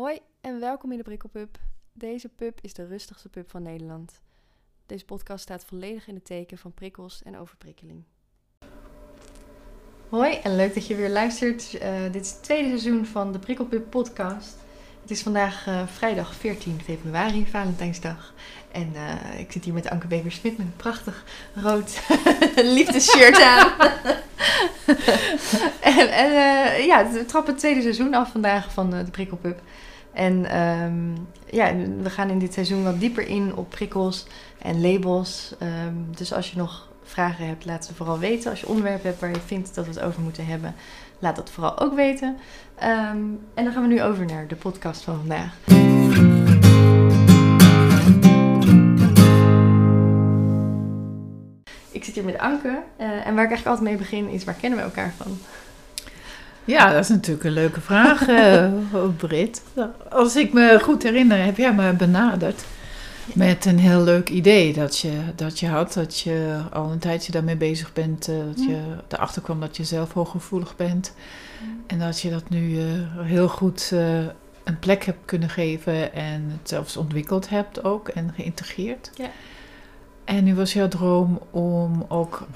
Hoi en welkom in de Prikkelpub. Deze pub is de rustigste pub van Nederland. Deze podcast staat volledig in het teken van prikkels en overprikkeling. Hoi en leuk dat je weer luistert. Eh, dit is het tweede seizoen van de Prikkelpub podcast. Het is vandaag eh, vrijdag 14 februari, Valentijnsdag. En eh, ik zit hier met Anke Bever-Smit met een prachtig rood liefdesshirt aan. en ja, we trappen het tweede seizoen af vandaag van de Prikkelpub. En ehm, ja, we gaan in dit seizoen wat dieper in op prikkels en labels. Ehm, dus als je nog vragen hebt, laat ze vooral weten. Als je onderwerpen hebt waar je vindt dat we het over moeten hebben, laat dat vooral ook weten. Ehm, en dan gaan we nu over naar de podcast van vandaag. Ik zit hier met Anke. eh, en waar ik eigenlijk altijd mee begin is, waar kennen we elkaar van? Ja, dat is natuurlijk een leuke vraag, eh Britt. Als ik me goed herinner, heb jij me benaderd met een heel leuk idee dat je, dat je had. Dat je al een tijdje daarmee bezig bent. eh, dat je erachter kwam dat je zelf hooggevoelig bent. En dat je dat nu eh, heel goed een plek hebt kunnen geven en het zelfs ontwikkeld hebt ook en geïntegreerd. Ja. En nu was jouw droom om ook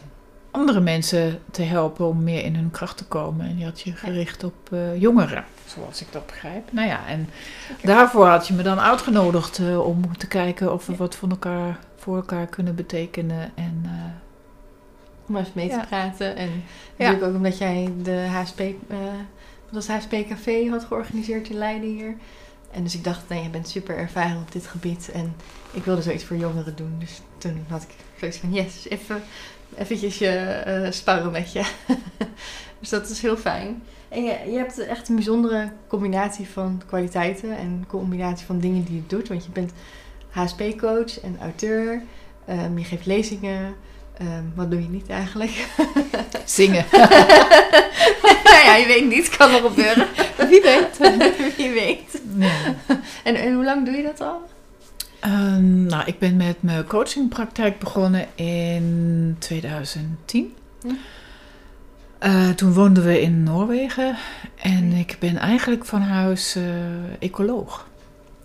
andere mensen te helpen om meer in hun kracht te komen. En je had je gericht op eh, jongeren, zoals ik dat begrijp. Nou ja, en daarvoor had je me dan uitgenodigd eh, om te kijken of we Ja. wat voor elkaar, voor elkaar kunnen betekenen. En eh, Om even mee te praten. En Ja. natuurlijk ook omdat jij de HSP, wat was HSP Café had georganiseerd in Leiden hier. En dus ik dacht, nee, je bent super ervaren op dit gebied. En ik wilde zoiets voor jongeren doen. Dus toen had ik zoiets van, yes, even eventjes je eh, sparren met je. dus dat is heel fijn. En je, je hebt echt een bijzondere combinatie van kwaliteiten en combinatie van dingen die je doet. Want je bent HSP-coach en auteur. Ehm, je geeft lezingen. Ehm, wat doe je niet eigenlijk? zingen. nou ja, je weet niet. Kan nog gebeuren. Wie weet. Wie weet. En, en hoe lang doe je dat al? Ehm, nou, ik ben met mijn coachingpraktijk begonnen in 2010. Hm. Eh, toen woonden we in Noorwegen en ik ben eigenlijk van huis eh, ecoloog.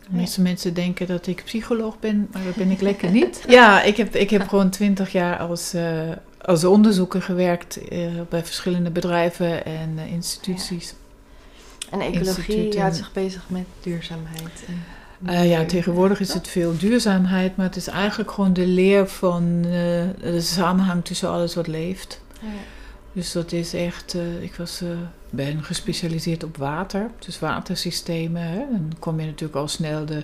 De meeste mensen denken dat ik psycholoog ben, maar dat ben ik lekker niet. Ja, ik heb, ik heb gewoon twintig jaar als, eh, als onderzoeker gewerkt bij verschillende bedrijven en instituties. En ecologie houdt zich bezig met duurzaamheid. En Eh, ja, tegenwoordig is het veel duurzaamheid, maar het is eigenlijk gewoon de leer van eh, de samenhang tussen alles wat leeft. Ja. Dus dat is echt, eh, ik was, ben gespecialiseerd op water, dus watersystemen. Hè. Dan kom je natuurlijk al snel de,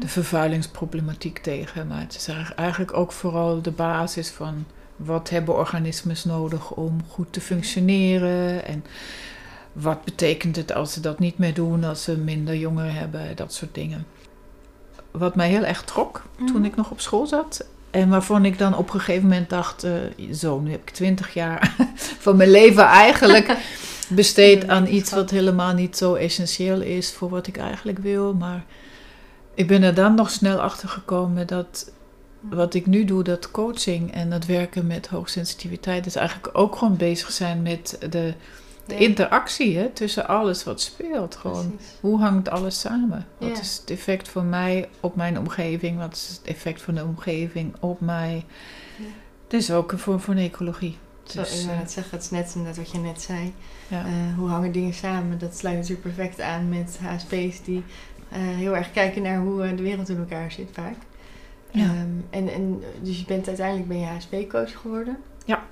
de vervuilingsproblematiek tegen. Maar het is eigenlijk- eigenlijk ook vooral de basis van wat hebben organismes nodig om goed te functioneren. En wat betekent het als ze dat niet meer doen, als ze minder jongeren hebben, dat soort dingen. Wat mij heel erg trok toen Mhm. ik nog op school zat. En waarvan ik dan op een gegeven moment dacht, eh, zo, nu heb ik twintig jaar van mijn leven eigenlijk besteed aan iets wat helemaal niet zo essentieel is voor wat ik eigenlijk wil. Maar ik ben er dan nog snel achter gekomen dat wat ik nu doe, dat coaching en dat werken met hoogsensitiviteit, is eigenlijk ook gewoon bezig zijn met de, de Ja. interactie hè, tussen alles wat speelt. Gewoon, Precies. hoe hangt alles samen? Wat Ja. is het effect van mij op mijn omgeving? Wat is het effect van de omgeving op mij? Ja. Het is ook een vorm van ecologie. Zo, Dus, ik wou eh, net zeggen, het is net inderdaad wat je net zei. Eh, hoe hangen dingen samen? Dat sluit natuurlijk perfect aan met HSP's die eh, heel erg kijken naar hoe de wereld in elkaar zit vaak. Ja. Ehm, en, en, dus je bent uiteindelijk ben je HSP-coach geworden. Ja.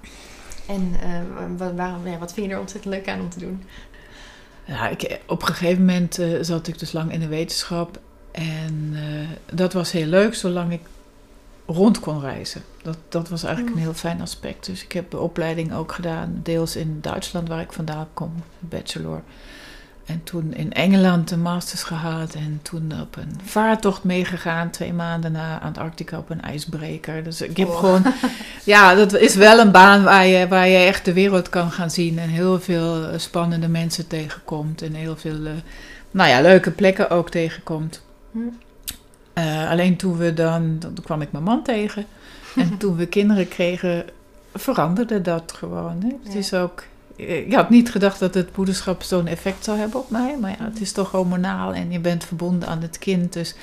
En eh, wat, waarom, ja, wat vind je er ontzettend leuk aan om te doen? Ja, ik, op een gegeven moment eh, zat ik dus lang in de wetenschap. En eh, dat was heel leuk, zolang ik rond kon reizen. Dat, dat was eigenlijk Mm. een heel fijn aspect. Dus ik heb de opleiding ook gedaan, deels in Duitsland, waar ik vandaan kom, bachelor. En toen in Engeland een masters gehaald. En toen op een vaartocht meegegaan, twee maanden naar Antarctica op een ijsbreker. Dus ik heb Oh. gewoon ja, dat is wel een baan waar je, waar je echt de wereld kan gaan zien. En heel veel eh, spannende mensen tegenkomt. En heel veel eh, nou ja, leuke plekken ook tegenkomt. Hm? Eh, alleen toen we dan, dan kwam ik mijn man tegen. En toen we kinderen kregen, veranderde dat gewoon. Hè? Het Ja. is ook ik had niet gedacht dat het moederschap zo'n effect zou hebben op mij. Maar ja, het is toch hormonaal en je bent verbonden aan het kind. Dus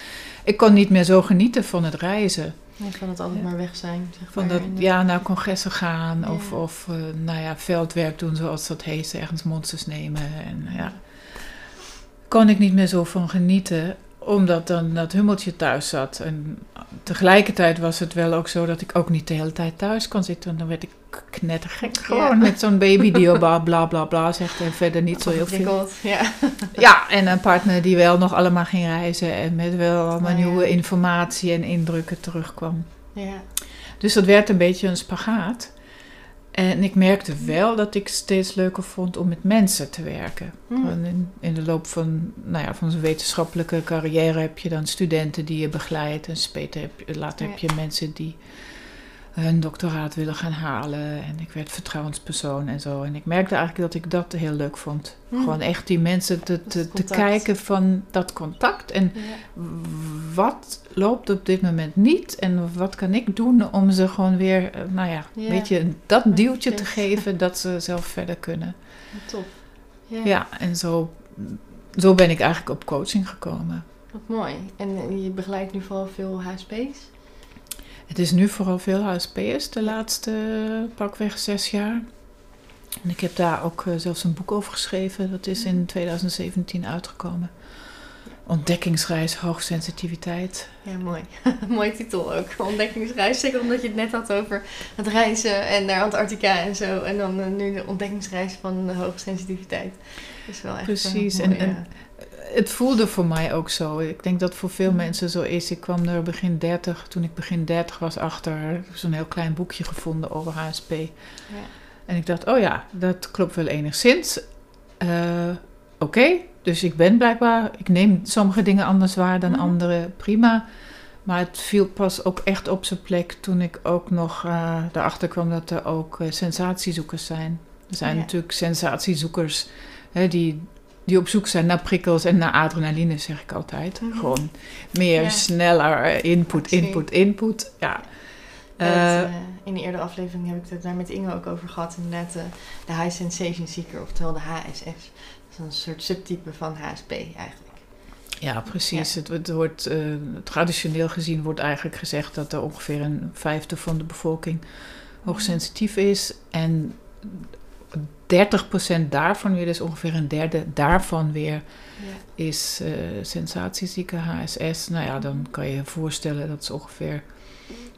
ik kon niet meer zo genieten van het reizen. Ja, van het altijd Ja. maar weg zijn. Zeg Van maar. dat, ja, naar congressen gaan Ja. of, of eh, nou ja, veldwerk doen zoals dat heet. Ergens monsters nemen. En ja, kon ik niet meer zo van genieten omdat dan dat hummeltje thuis zat. En tegelijkertijd was het wel ook zo dat ik ook niet de hele tijd thuis kon zitten. Want dan werd ik knettergek gewoon Ja. met zo'n baby die al bla bla bla bla zegt en verder niet zo heel veel. Ja. Ja, en een partner die wel nog allemaal ging reizen en met wel allemaal Oh, ja. nieuwe informatie en indrukken terugkwam. ja. Dus dat werd een beetje een spagaat. En ik merkte wel dat ik steeds leuker vond om met mensen te werken. Hm. Gewoon In, in de loop van, nou ja, van zo'n wetenschappelijke carrière heb je dan studenten die je begeleidt. En later heb je mensen die hun doctoraat willen gaan halen. En ik werd vertrouwenspersoon en zo. En ik merkte eigenlijk dat ik dat heel leuk vond. Hm. Gewoon echt die mensen te, te, kijken van dat contact. En Ja. wat loopt op dit moment niet en wat kan ik doen om ze gewoon weer, eh, nou ja, Ja. weet je, dat duwtje te geven dat ze zelf verder kunnen. Top. Ja. Ja, en zo, zo ben ik eigenlijk op coaching gekomen. Wat mooi. En eh, je begeleidt nu vooral veel HSP's? Het is nu vooral veel HSP'ers de laatste pakweg zes jaar. En ik heb daar ook eh, zelfs een boek over geschreven. Dat is in 2017 uitgekomen. Ontdekkingsreis hoogsensitiviteit. Ja, mooi. Mooie titel ook. Ontdekkingsreis. Zeker omdat je het net had over het reizen en naar Antarctica en zo. En dan eh, nu de ontdekkingsreis van de hoogsensitiviteit. is wel echt Precies. eh, mooi, En- en- Het voelde voor mij ook zo. Ik denk dat voor veel Mhm. mensen zo is. Ik kwam er begin 30, toen ik begin 30 was, achter zo'n heel klein boekje gevonden over HSP. ja. En ik dacht, oh ja, dat klopt wel enigszins. Eh, Oké, dus ik ben blijkbaar, ik neem sommige dingen anders waar dan Mhm. andere, prima. Maar het viel pas ook echt op zijn plek toen ik ook nog eh erachter kwam dat er ook eh, sensatiezoekers zijn. Er zijn Ja. natuurlijk sensatiezoekers hè, die, die op zoek zijn naar prikkels en naar adrenaline, zeg ik altijd. Mhm. Gewoon meer, Ja. sneller, eh, input, input, input. Ja. Eh, het, eh, in de eerdere aflevering heb ik het daar met Inge ook over gehad. Inderdaad, de High Sensation Seeker, oftewel de HSS. Dat is een soort subtype van HSP eigenlijk. Ja, precies. Het, het wordt, traditioneel gezien wordt eigenlijk gezegd dat er ongeveer een vijfde van de bevolking hoogsensitief is. En 30% daarvan weer, dus ongeveer een derde daarvan weer, Ja. is eh sensatiezieke HSS. Nou ja, dan kan je je voorstellen dat is ongeveer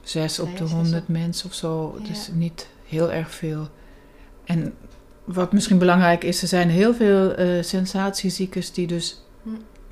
6 op de Zes, 100 op- mensen of zo. Ja. Dus niet heel erg veel. En wat misschien belangrijk is, er zijn heel veel eh sensatieziekers die dus.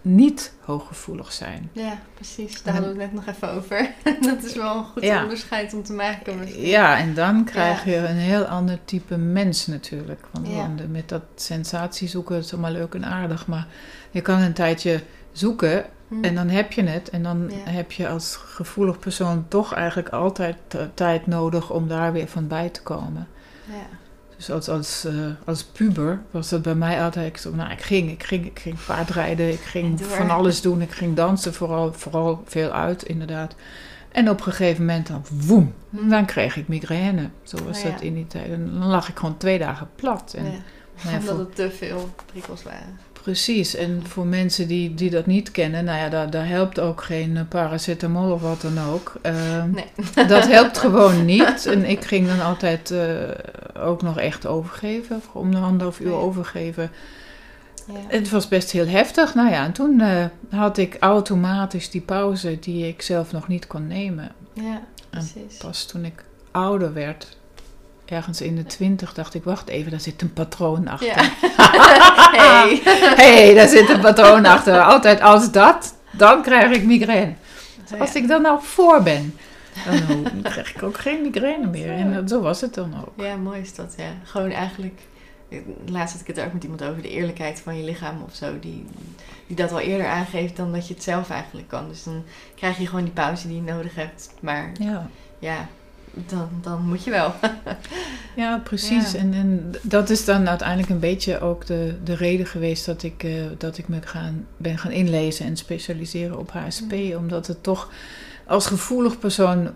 Niet hooggevoelig zijn. Ja, precies. Daar hadden we het net nog even over. dat is wel een goed Ja. onderscheid om te maken. misschien. Ja, en dan krijg Ja. je een heel ander type mens natuurlijk. Want Ja. de- met dat sensatie zoeken, het is allemaal leuk en aardig. Maar je kan een tijdje zoeken Hm. en dan heb je het. En dan heb je als gevoelig persoon toch eigenlijk altijd eh, tijd nodig om daar weer van bij te komen. ja. Dus als, als, eh, als puber was dat bij mij altijd ik zo, nou, ik ging, ik ging, ik ging paardrijden, ik ging van alles doen, ik ging dansen, vooral, vooral veel uit inderdaad. En op een gegeven moment dan, woem, Hm. dan kreeg ik migraine. Zo was Oh ja. dat in die tijd. En dan lag ik gewoon twee dagen plat. En, ja. nou ja, Omdat voor- het te veel prikkels waren. precies, en voor mensen die, die dat niet kennen, nou ja, daar, daar helpt ook geen eh, paracetamol of wat dan ook. Ehm, Nee. Dat helpt gewoon niet. En ik ging dan altijd eh, ook nog echt overgeven, om de anderhalf uur overgeven. Ja. Het was best heel heftig. Nou ja, en toen eh, had ik automatisch die pauze die ik zelf nog niet kon nemen. ja, precies. Pas toen ik ouder werd, ergens in de twintig, dacht ik, wacht even, daar zit een patroon achter. Ja. hey. hey, daar zit een patroon achter. Altijd als dat, dan krijg ik migraine. Als ik dan nou voor ben, dan krijg ik ook geen migraine meer. En dat- zo was het dan ook. Ja, mooi is dat, ja. Gewoon eigenlijk... Laatst had ik het er ook met iemand over, de eerlijkheid van je lichaam of zo. Die, die dat al eerder aangeeft dan dat je het zelf eigenlijk kan. Dus dan krijg je gewoon die pauze die je nodig hebt. Maar Ja, ja, dan, dan moet je wel. ja precies. Ja. En, en dat is dan uiteindelijk een beetje ook de, de reden geweest dat ik, eh, dat ik me gaan, ben gaan inlezen en specialiseren op HSP. Omdat het toch als gevoelig persoon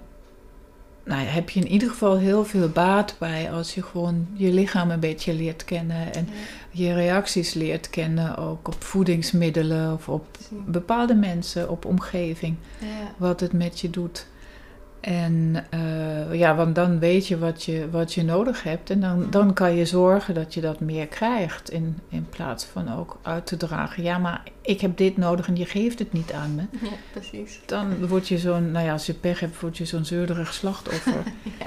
nou, heb je in ieder geval heel veel baat bij als je gewoon je lichaam een beetje leert kennen en je reacties leert kennen, ook op voedingsmiddelen of op bepaalde mensen, op omgeving, Ja. wat het met je doet. En eh, ja, want dan weet je wat je, wat je nodig hebt en dan, dan kan je zorgen dat je dat meer krijgt in, in plaats van ook uit te dragen. Ja, maar ik heb dit nodig en je geeft het niet aan me. ja, precies. Dan word je zo'n, nou ja, als je pech hebt, word je zo'n zeurderig slachtoffer. Ja.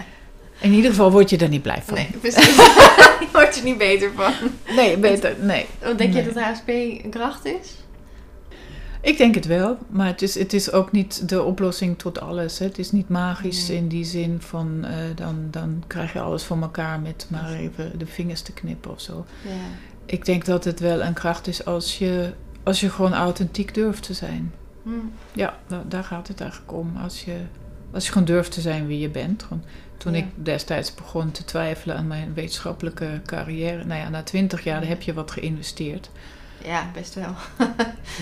In ieder geval word je er niet blij van. Nee, precies. Daar word je niet beter van. Nee, beter, nee. Want denk Nee. je dat HSP een kracht is? Ik denk het wel, maar het is, het is ook niet de oplossing tot alles. Hè. Het is niet magisch Nee. in die zin van eh, dan, dan krijg je alles voor elkaar met maar even de vingers te knippen of zo. Ja. Ik denk dat het wel een kracht is als je, als je gewoon authentiek durft te zijn. Hm. Ja, da- daar gaat het eigenlijk om. Als je, als je gewoon durft te zijn wie je bent. Gewoon, toen Ja. ik destijds begon te twijfelen aan mijn wetenschappelijke carrière. Nou ja, na twintig jaar heb je wat geïnvesteerd. Ja, best wel.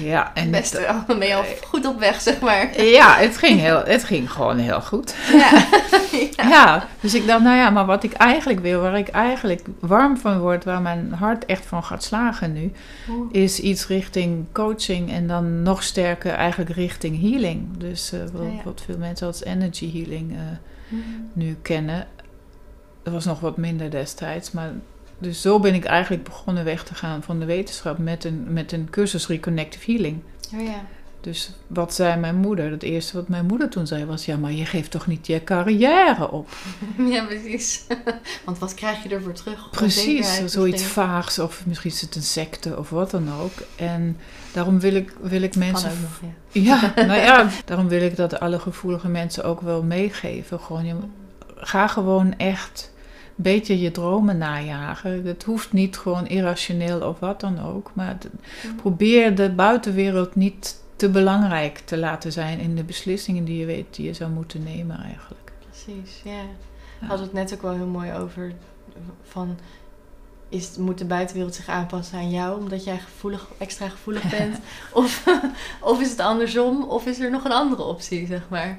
Ja, en Best wel. Ben je al goed op weg, zeg maar. Ja, het ging, heel, het ging gewoon heel goed. Ja. Ja. dus ik dacht, nou ja, maar wat ik eigenlijk wil, waar ik eigenlijk warm van word, waar mijn hart echt van gaat slagen nu, is iets richting coaching en dan nog sterker eigenlijk richting healing. Dus eh, wat, Ja, wat veel mensen als energy healing eh, Hm. nu kennen. Dat was nog wat minder destijds, maar dus zo ben ik eigenlijk begonnen weg te gaan van de wetenschap met een, met een cursus Reconnective Healing. Oh ja. Dus wat zei mijn moeder? Het eerste wat mijn moeder toen zei was: Ja, maar je geeft toch niet je carrière op? Ja, precies. Want wat krijg je ervoor terug? Precies, zoiets vaags, of misschien is het een secte of wat dan ook. En daarom wil ik, wil ik mensen. Kan ook nog, ja. Ja, nou ja, daarom wil ik dat alle gevoelige mensen ook wel meegeven. Gewoon, je, ga gewoon echt beetje je dromen najagen. Het hoeft niet gewoon irrationeel of wat dan ook. Maar het- probeer de buitenwereld niet te belangrijk te laten zijn in de beslissingen die je weet die je zou moeten nemen eigenlijk. Precies, ja. Ja. We hadden het net ook wel heel mooi over van is, moet de buitenwereld zich aanpassen aan jou omdat jij gevoelig, extra gevoelig bent? of, of is het andersom? Of is er nog een andere optie, zeg maar?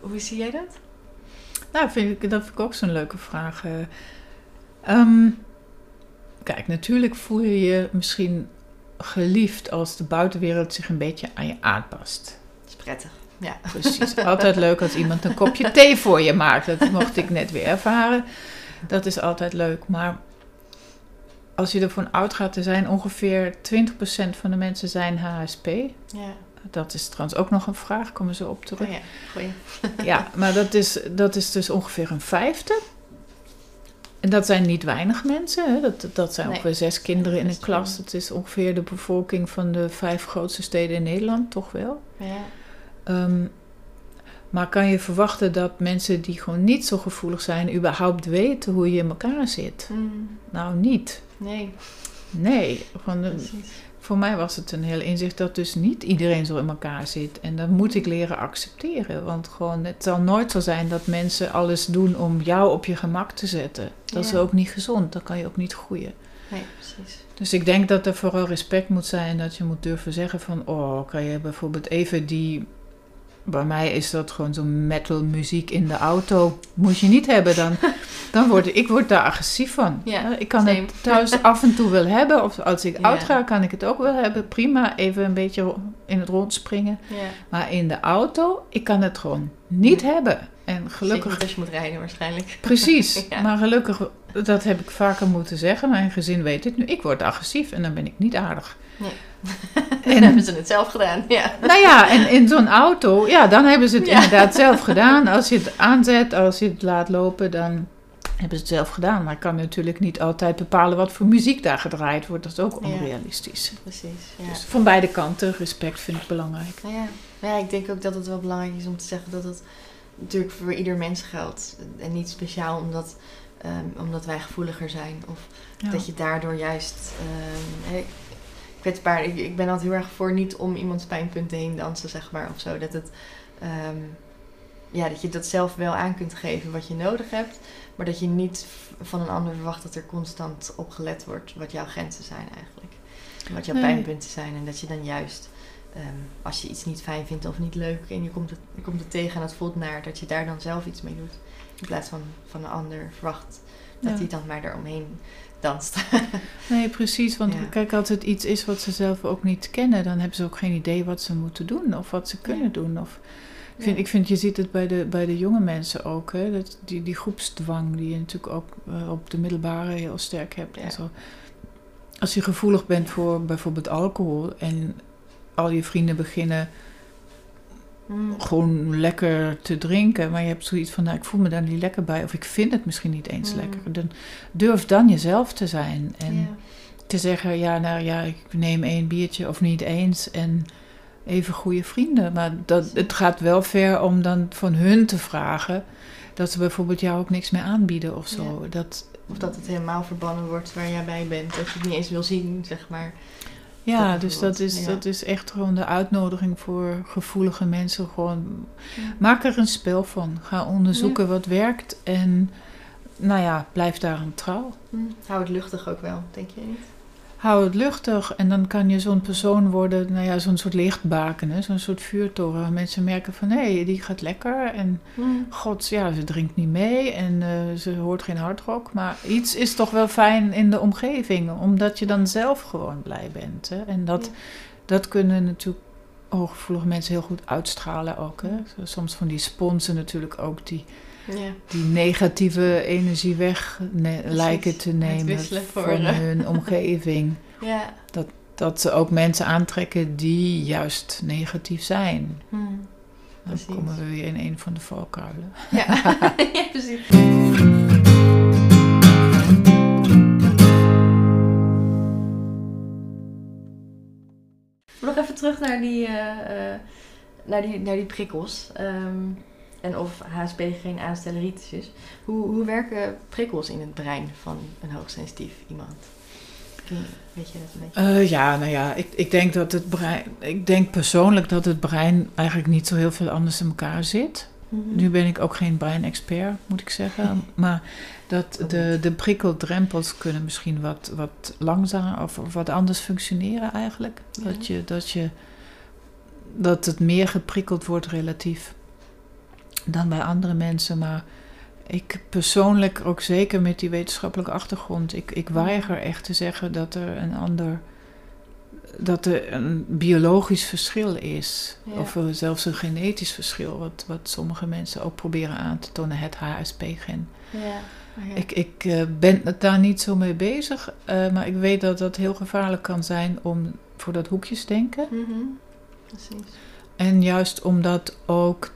Hoe zie jij dat? Nou, vind ik, dat vind ik ook zo'n leuke vraag. eh. Ehm, kijk, natuurlijk voel je je misschien geliefd als de buitenwereld zich een beetje aan je aanpast. Dat is prettig. Ja. Precies. Altijd leuk als iemand een kopje thee voor je maakt. Dat mocht ik net weer ervaren. Dat is altijd leuk. Maar als je ervan uitgaat, er zijn ongeveer 20% van de mensen zijn HSP. Ja. Dat is trouwens ook nog een vraag, komen we zo op terug. Oh ja, goeie. Ja, maar dat is, dat is dus ongeveer een vijfde. En dat zijn niet weinig mensen. Hè? Dat, dat zijn Nee. ongeveer zes kinderen in een klas. Het is ongeveer de bevolking van de vijf grootste steden in Nederland, toch wel. Ja. Ehm, maar kan je verwachten dat mensen die gewoon niet zo gevoelig zijn, überhaupt weten hoe je in elkaar zit? Mm, Nou, niet. nee, Nee, precies. Voor mij was het een heel inzicht dat dus niet iedereen zo in elkaar zit. En dat moet ik leren accepteren. Want gewoon, het zal nooit zo zijn dat mensen alles doen om jou op je gemak te zetten. Dat is ook niet gezond. Dan kan je ook niet groeien. Nee, precies. Dus ik denk dat er vooral respect moet zijn. Dat je moet durven zeggen van... Oh, kan je bijvoorbeeld even die... Bij mij is dat gewoon zo'n metal muziek in de auto. Moet je niet hebben. Dan, dan word ik, word daar agressief van. Ja, ik kan same. het thuis af en toe wel hebben. Of als ik Ja. uitga kan ik het ook wel hebben. Prima, even een beetje in het rond springen. Ja. Maar in de auto, ik kan het gewoon niet hebben. En Zeker gelukkig als je moet rijden waarschijnlijk. Precies, maar gelukkig, dat heb ik vaker moeten zeggen. Mijn gezin weet het nu. Ik word agressief en dan ben ik niet aardig. Dan En- hebben ze het zelf gedaan, ja. Nou ja, en in zo'n auto, ja, dan hebben ze het Ja. inderdaad zelf gedaan. Als je het aanzet, als je het laat lopen, dan hebben ze het zelf gedaan. Maar ik kan natuurlijk niet altijd bepalen wat voor muziek daar gedraaid wordt. Dat is ook Ja. onrealistisch. Precies, ja. Dus van beide kanten, respect vind ik belangrijk. Nou ja. Ja, ik denk ook dat het wel belangrijk is om te zeggen dat het natuurlijk voor ieder mens geldt. En niet speciaal omdat, ehm, omdat wij gevoeliger zijn. Of Ja. dat je daardoor juist... ehm, kwetsbaar... Ik, ik ben altijd heel erg voor niet om iemands pijnpunten heen dansen, zeg maar. Of zo. Dat, het, ehm, ja, dat je dat zelf wel aan kunt geven wat je nodig hebt. Maar dat je niet van een ander verwacht dat er constant op gelet wordt wat jouw grenzen zijn eigenlijk. En wat jouw Nee. pijnpunten zijn. En dat je dan juist ehm, als je iets niet fijn vindt of niet leuk en je komt, het, je komt het tegen en het voelt naar, dat je daar dan zelf iets mee doet. In plaats van van een ander verwacht dat Ja. hij dan maar eromheen danst. Nee, precies. Want Ja. kijk, als het iets is wat ze zelf ook niet kennen, dan hebben ze ook geen idee wat ze moeten doen of wat ze kunnen Ja. doen. Of, ik, vind, ik vind, je ziet het bij de, bij de jonge mensen ook. Hè? Dat, die, die groepsdwang die je natuurlijk ook eh, op de middelbare heel sterk hebt. En zo. Als je gevoelig bent voor bijvoorbeeld alcohol en al je vrienden beginnen Mm. gewoon lekker te drinken, maar je hebt zoiets van, nou, ik voel me daar niet lekker bij, of ik vind het misschien niet eens Mm. lekker. Dan durf dan jezelf te zijn en te zeggen, ja, nou ja, ik neem één biertje of niet eens en even goede vrienden. Maar dat, het gaat wel ver om dan van hun te vragen dat ze bijvoorbeeld jou ook niks meer aanbieden of zo. Dat, Of dat het helemaal verbannen wordt waar jij bij bent. Dat je het niet eens wil zien, zeg maar. Ja, Dat dus dat is, ja. dat is echt gewoon de uitnodiging voor gevoelige mensen. Gewoon maak er een spel van. Ga onderzoeken wat werkt en nou ja, blijf daaraan trouw. Mm. Hou het luchtig ook wel, denk je niet? Hou het luchtig en dan kan je zo'n persoon worden, nou ja, zo'n soort lichtbaken, zo'n soort vuurtoren. waar Mensen merken van hé, hey, die gaat lekker en god, ja, ze drinkt niet mee en eh, ze hoort geen hardrock. Maar iets is toch wel fijn in de omgeving, omdat je dan zelf gewoon blij bent. Hè? En dat, Ja. dat kunnen natuurlijk hooggevoelige mensen heel goed uitstralen ook. Hè? Soms van die sponsen natuurlijk ook die Ja. die negatieve energie weg ne- lijken te nemen voor, van hun omgeving. Ja. Dat ze ook mensen aantrekken die juist negatief zijn. Mm. Dan Precies. komen we weer in een van de valkuilen. Ja. ja, precies. Nog even terug naar die, eh, eh, naar die, naar die prikkels. Ehm, en of HSP geen aanstelleritis is. Hoe, hoe werken prikkels in het brein van een hoogsensitief iemand? Weet je dat een beetje? Eh, ja, nou ja, ik, ik denk dat het brein. Ik denk persoonlijk dat het brein eigenlijk niet zo heel veel anders in elkaar zit. Mhm. Nu ben ik ook geen breinexpert, moet ik zeggen. Maar dat de, de prikkeldrempels kunnen misschien wat, wat langzamer of, of wat anders functioneren eigenlijk. Ja. Dat, je, dat, je, dat het meer geprikkeld wordt relatief dan bij andere mensen. Maar ik persoonlijk, ook zeker met die wetenschappelijke achtergrond, ik, ik weiger echt te zeggen dat er een ander. Dat er een biologisch verschil is, Ja. of er zelfs een genetisch verschil, wat, wat sommige mensen ook proberen aan te tonen, het HSP-gen. Ja. Ja. Ik, ik eh, ben het daar niet zo mee bezig, eh, maar ik weet dat dat heel gevaarlijk kan zijn om voor dat hoekjesdenken. Mhm. Precies. En juist omdat ook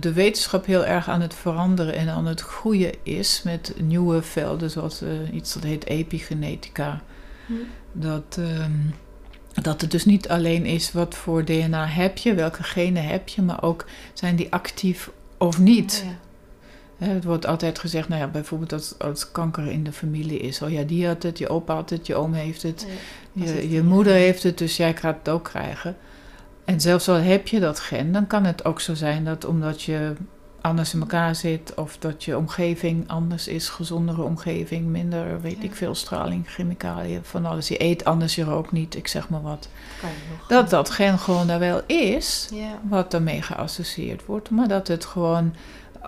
de wetenschap heel erg aan het veranderen en aan het groeien is met nieuwe velden, zoals eh, iets dat heet epigenetica. Hm. Dat, ehm, dat het dus niet alleen is wat voor DNA heb je, welke genen heb je, maar ook zijn die actief of niet. Oh ja. Het wordt altijd gezegd, nou ja, bijvoorbeeld als, als kanker in de familie is. Oh ja, die had het, je opa had het, je oom heeft het, Ja. Als het- je, je moeder heeft het, dus jij gaat het ook krijgen. En zelfs al heb je dat gen, dan kan het ook zo zijn dat omdat je anders in elkaar zit, of dat je omgeving anders is, gezondere omgeving, minder, weet Ja. ik veel, straling, chemicaliën, van alles. Je eet anders, je rookt niet, ik zeg maar wat. Kan je nog. Dat dat gen gewoon daar wel is, Ja. wat daarmee geassocieerd wordt, maar dat het gewoon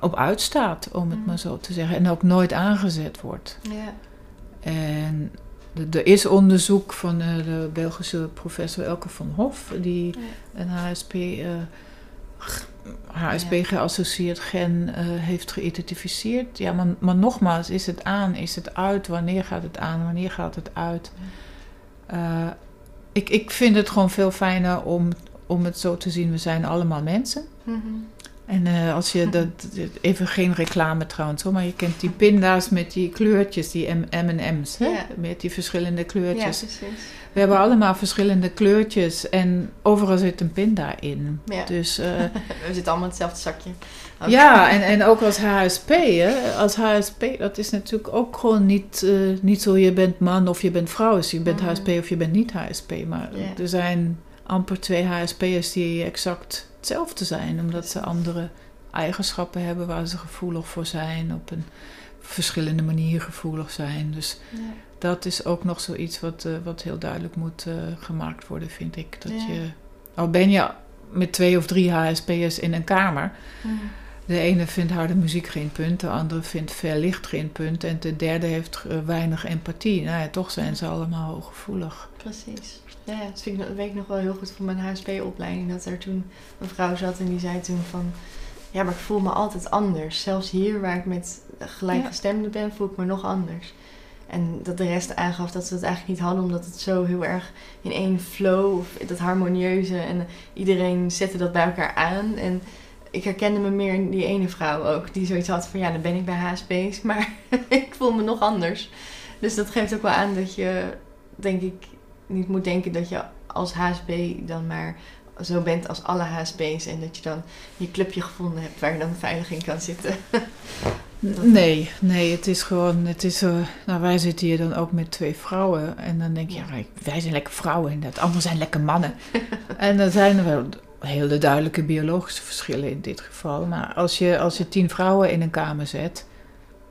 op uitstaat, om het Mm. maar zo te zeggen, en ook nooit aangezet wordt. Ja. En er is onderzoek van eh, de Belgische professor Elke van Hof, die Ja. een HSP, eh, g- HSP-geassocieerd gen eh, heeft geïdentificeerd. Ja, maar, maar nogmaals, is het aan, is het uit, wanneer gaat het aan, wanneer gaat het uit? Eh, ik, ik vind het gewoon veel fijner om, om het zo te zien, we zijn allemaal mensen. Mhm. En eh, als je dat, even geen reclame trouwens hoor, maar je kent die pinda's met die kleurtjes, die M&M's, hè? Ja. met die verschillende Ja, kleurtjes. precies. We hebben allemaal verschillende kleurtjes en overal zit een pinda in. Ja. Dus eh, We zitten allemaal in hetzelfde zakje. Ook. ja, en, en ook als HSP, hè? als HSP, dat is natuurlijk ook gewoon niet, eh, niet zo je bent man of je bent vrouw, dus je bent Mhm. HSP of je bent niet HSP. Maar Ja. er zijn amper twee HSP'ers die exact hetzelfde zijn, omdat ze andere eigenschappen hebben waar ze gevoelig voor zijn, op een verschillende manier gevoelig zijn. Dus Ja. dat is ook nog zoiets wat, eh, wat heel duidelijk moet eh, gemaakt worden, vind ik. Dat Ja. je al ben je met twee of drie HSP'ers in een kamer. De ene vindt harde muziek geen punt, de andere vindt veel licht geen punt en de derde heeft eh, weinig empathie. Nou ja, toch zijn ze allemaal hooggevoelig. Precies. Ja, dat, vind dat weet ik nog wel heel goed van mijn HSP-opleiding. Dat er toen een vrouw zat en die zei toen van... Ja, maar ik voel me altijd anders. Zelfs hier waar ik met gelijkgestemden ben, voel ik me nog anders. En dat de rest aangaf dat ze het eigenlijk niet hadden, omdat het zo heel erg in één flow, of dat harmonieuze. En iedereen zette dat bij elkaar aan. En ik herkende me meer in die ene vrouw ook, die zoiets had van ja, dan ben ik bij HSP's, maar ik voel me nog anders. Dus dat geeft ook wel aan dat je, denk ik, niet moet denken dat je als HSP dan maar zo bent als alle HSP's en dat je dan je clubje gevonden hebt waar je dan veilig in kan zitten. Nee, nee, het is gewoon, het is, uh, nou wij zitten hier dan ook met twee vrouwen en dan denk je, ja, wij zijn lekker vrouwen en dat anderen zijn lekker mannen. en dan zijn er wel hele duidelijke biologische verschillen in dit geval. Maar als je, als je tien vrouwen in een kamer zet,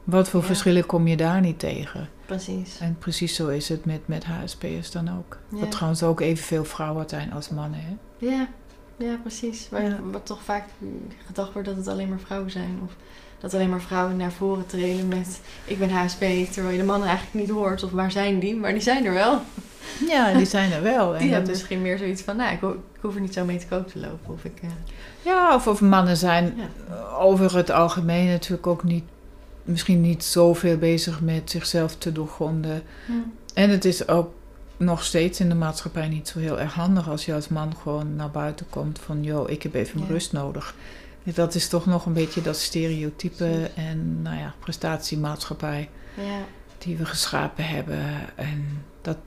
wat voor verschillen kom je daar niet tegen? Precies. En precies zo is het met, met HSP'ers dan ook. Ja. Wat trouwens ook evenveel vrouwen zijn als mannen, hè? Ja, ja precies. Maar wat toch vaak gedacht wordt dat het alleen maar vrouwen zijn. Of dat alleen maar vrouwen naar voren treden met ik ben HSP, terwijl je de mannen eigenlijk niet hoort. Of waar zijn die? Maar die zijn er wel. Ja, die zijn er wel. En die hebben is... misschien meer zoiets van, nou, ik, ik, hoef er niet zo mee te koop te lopen. Of ik, uh... Ja, of, of mannen zijn ja. over het algemeen natuurlijk ook niet, misschien niet zoveel bezig met zichzelf te doorgronden. Hm. En het is ook nog steeds in de maatschappij niet zo heel erg handig als je als man gewoon naar buiten komt van, joh, ik heb even ja. rust nodig. Dat is toch nog een beetje dat stereotype en nou ja, prestatiemaatschappij ja. die we geschapen hebben. En dat,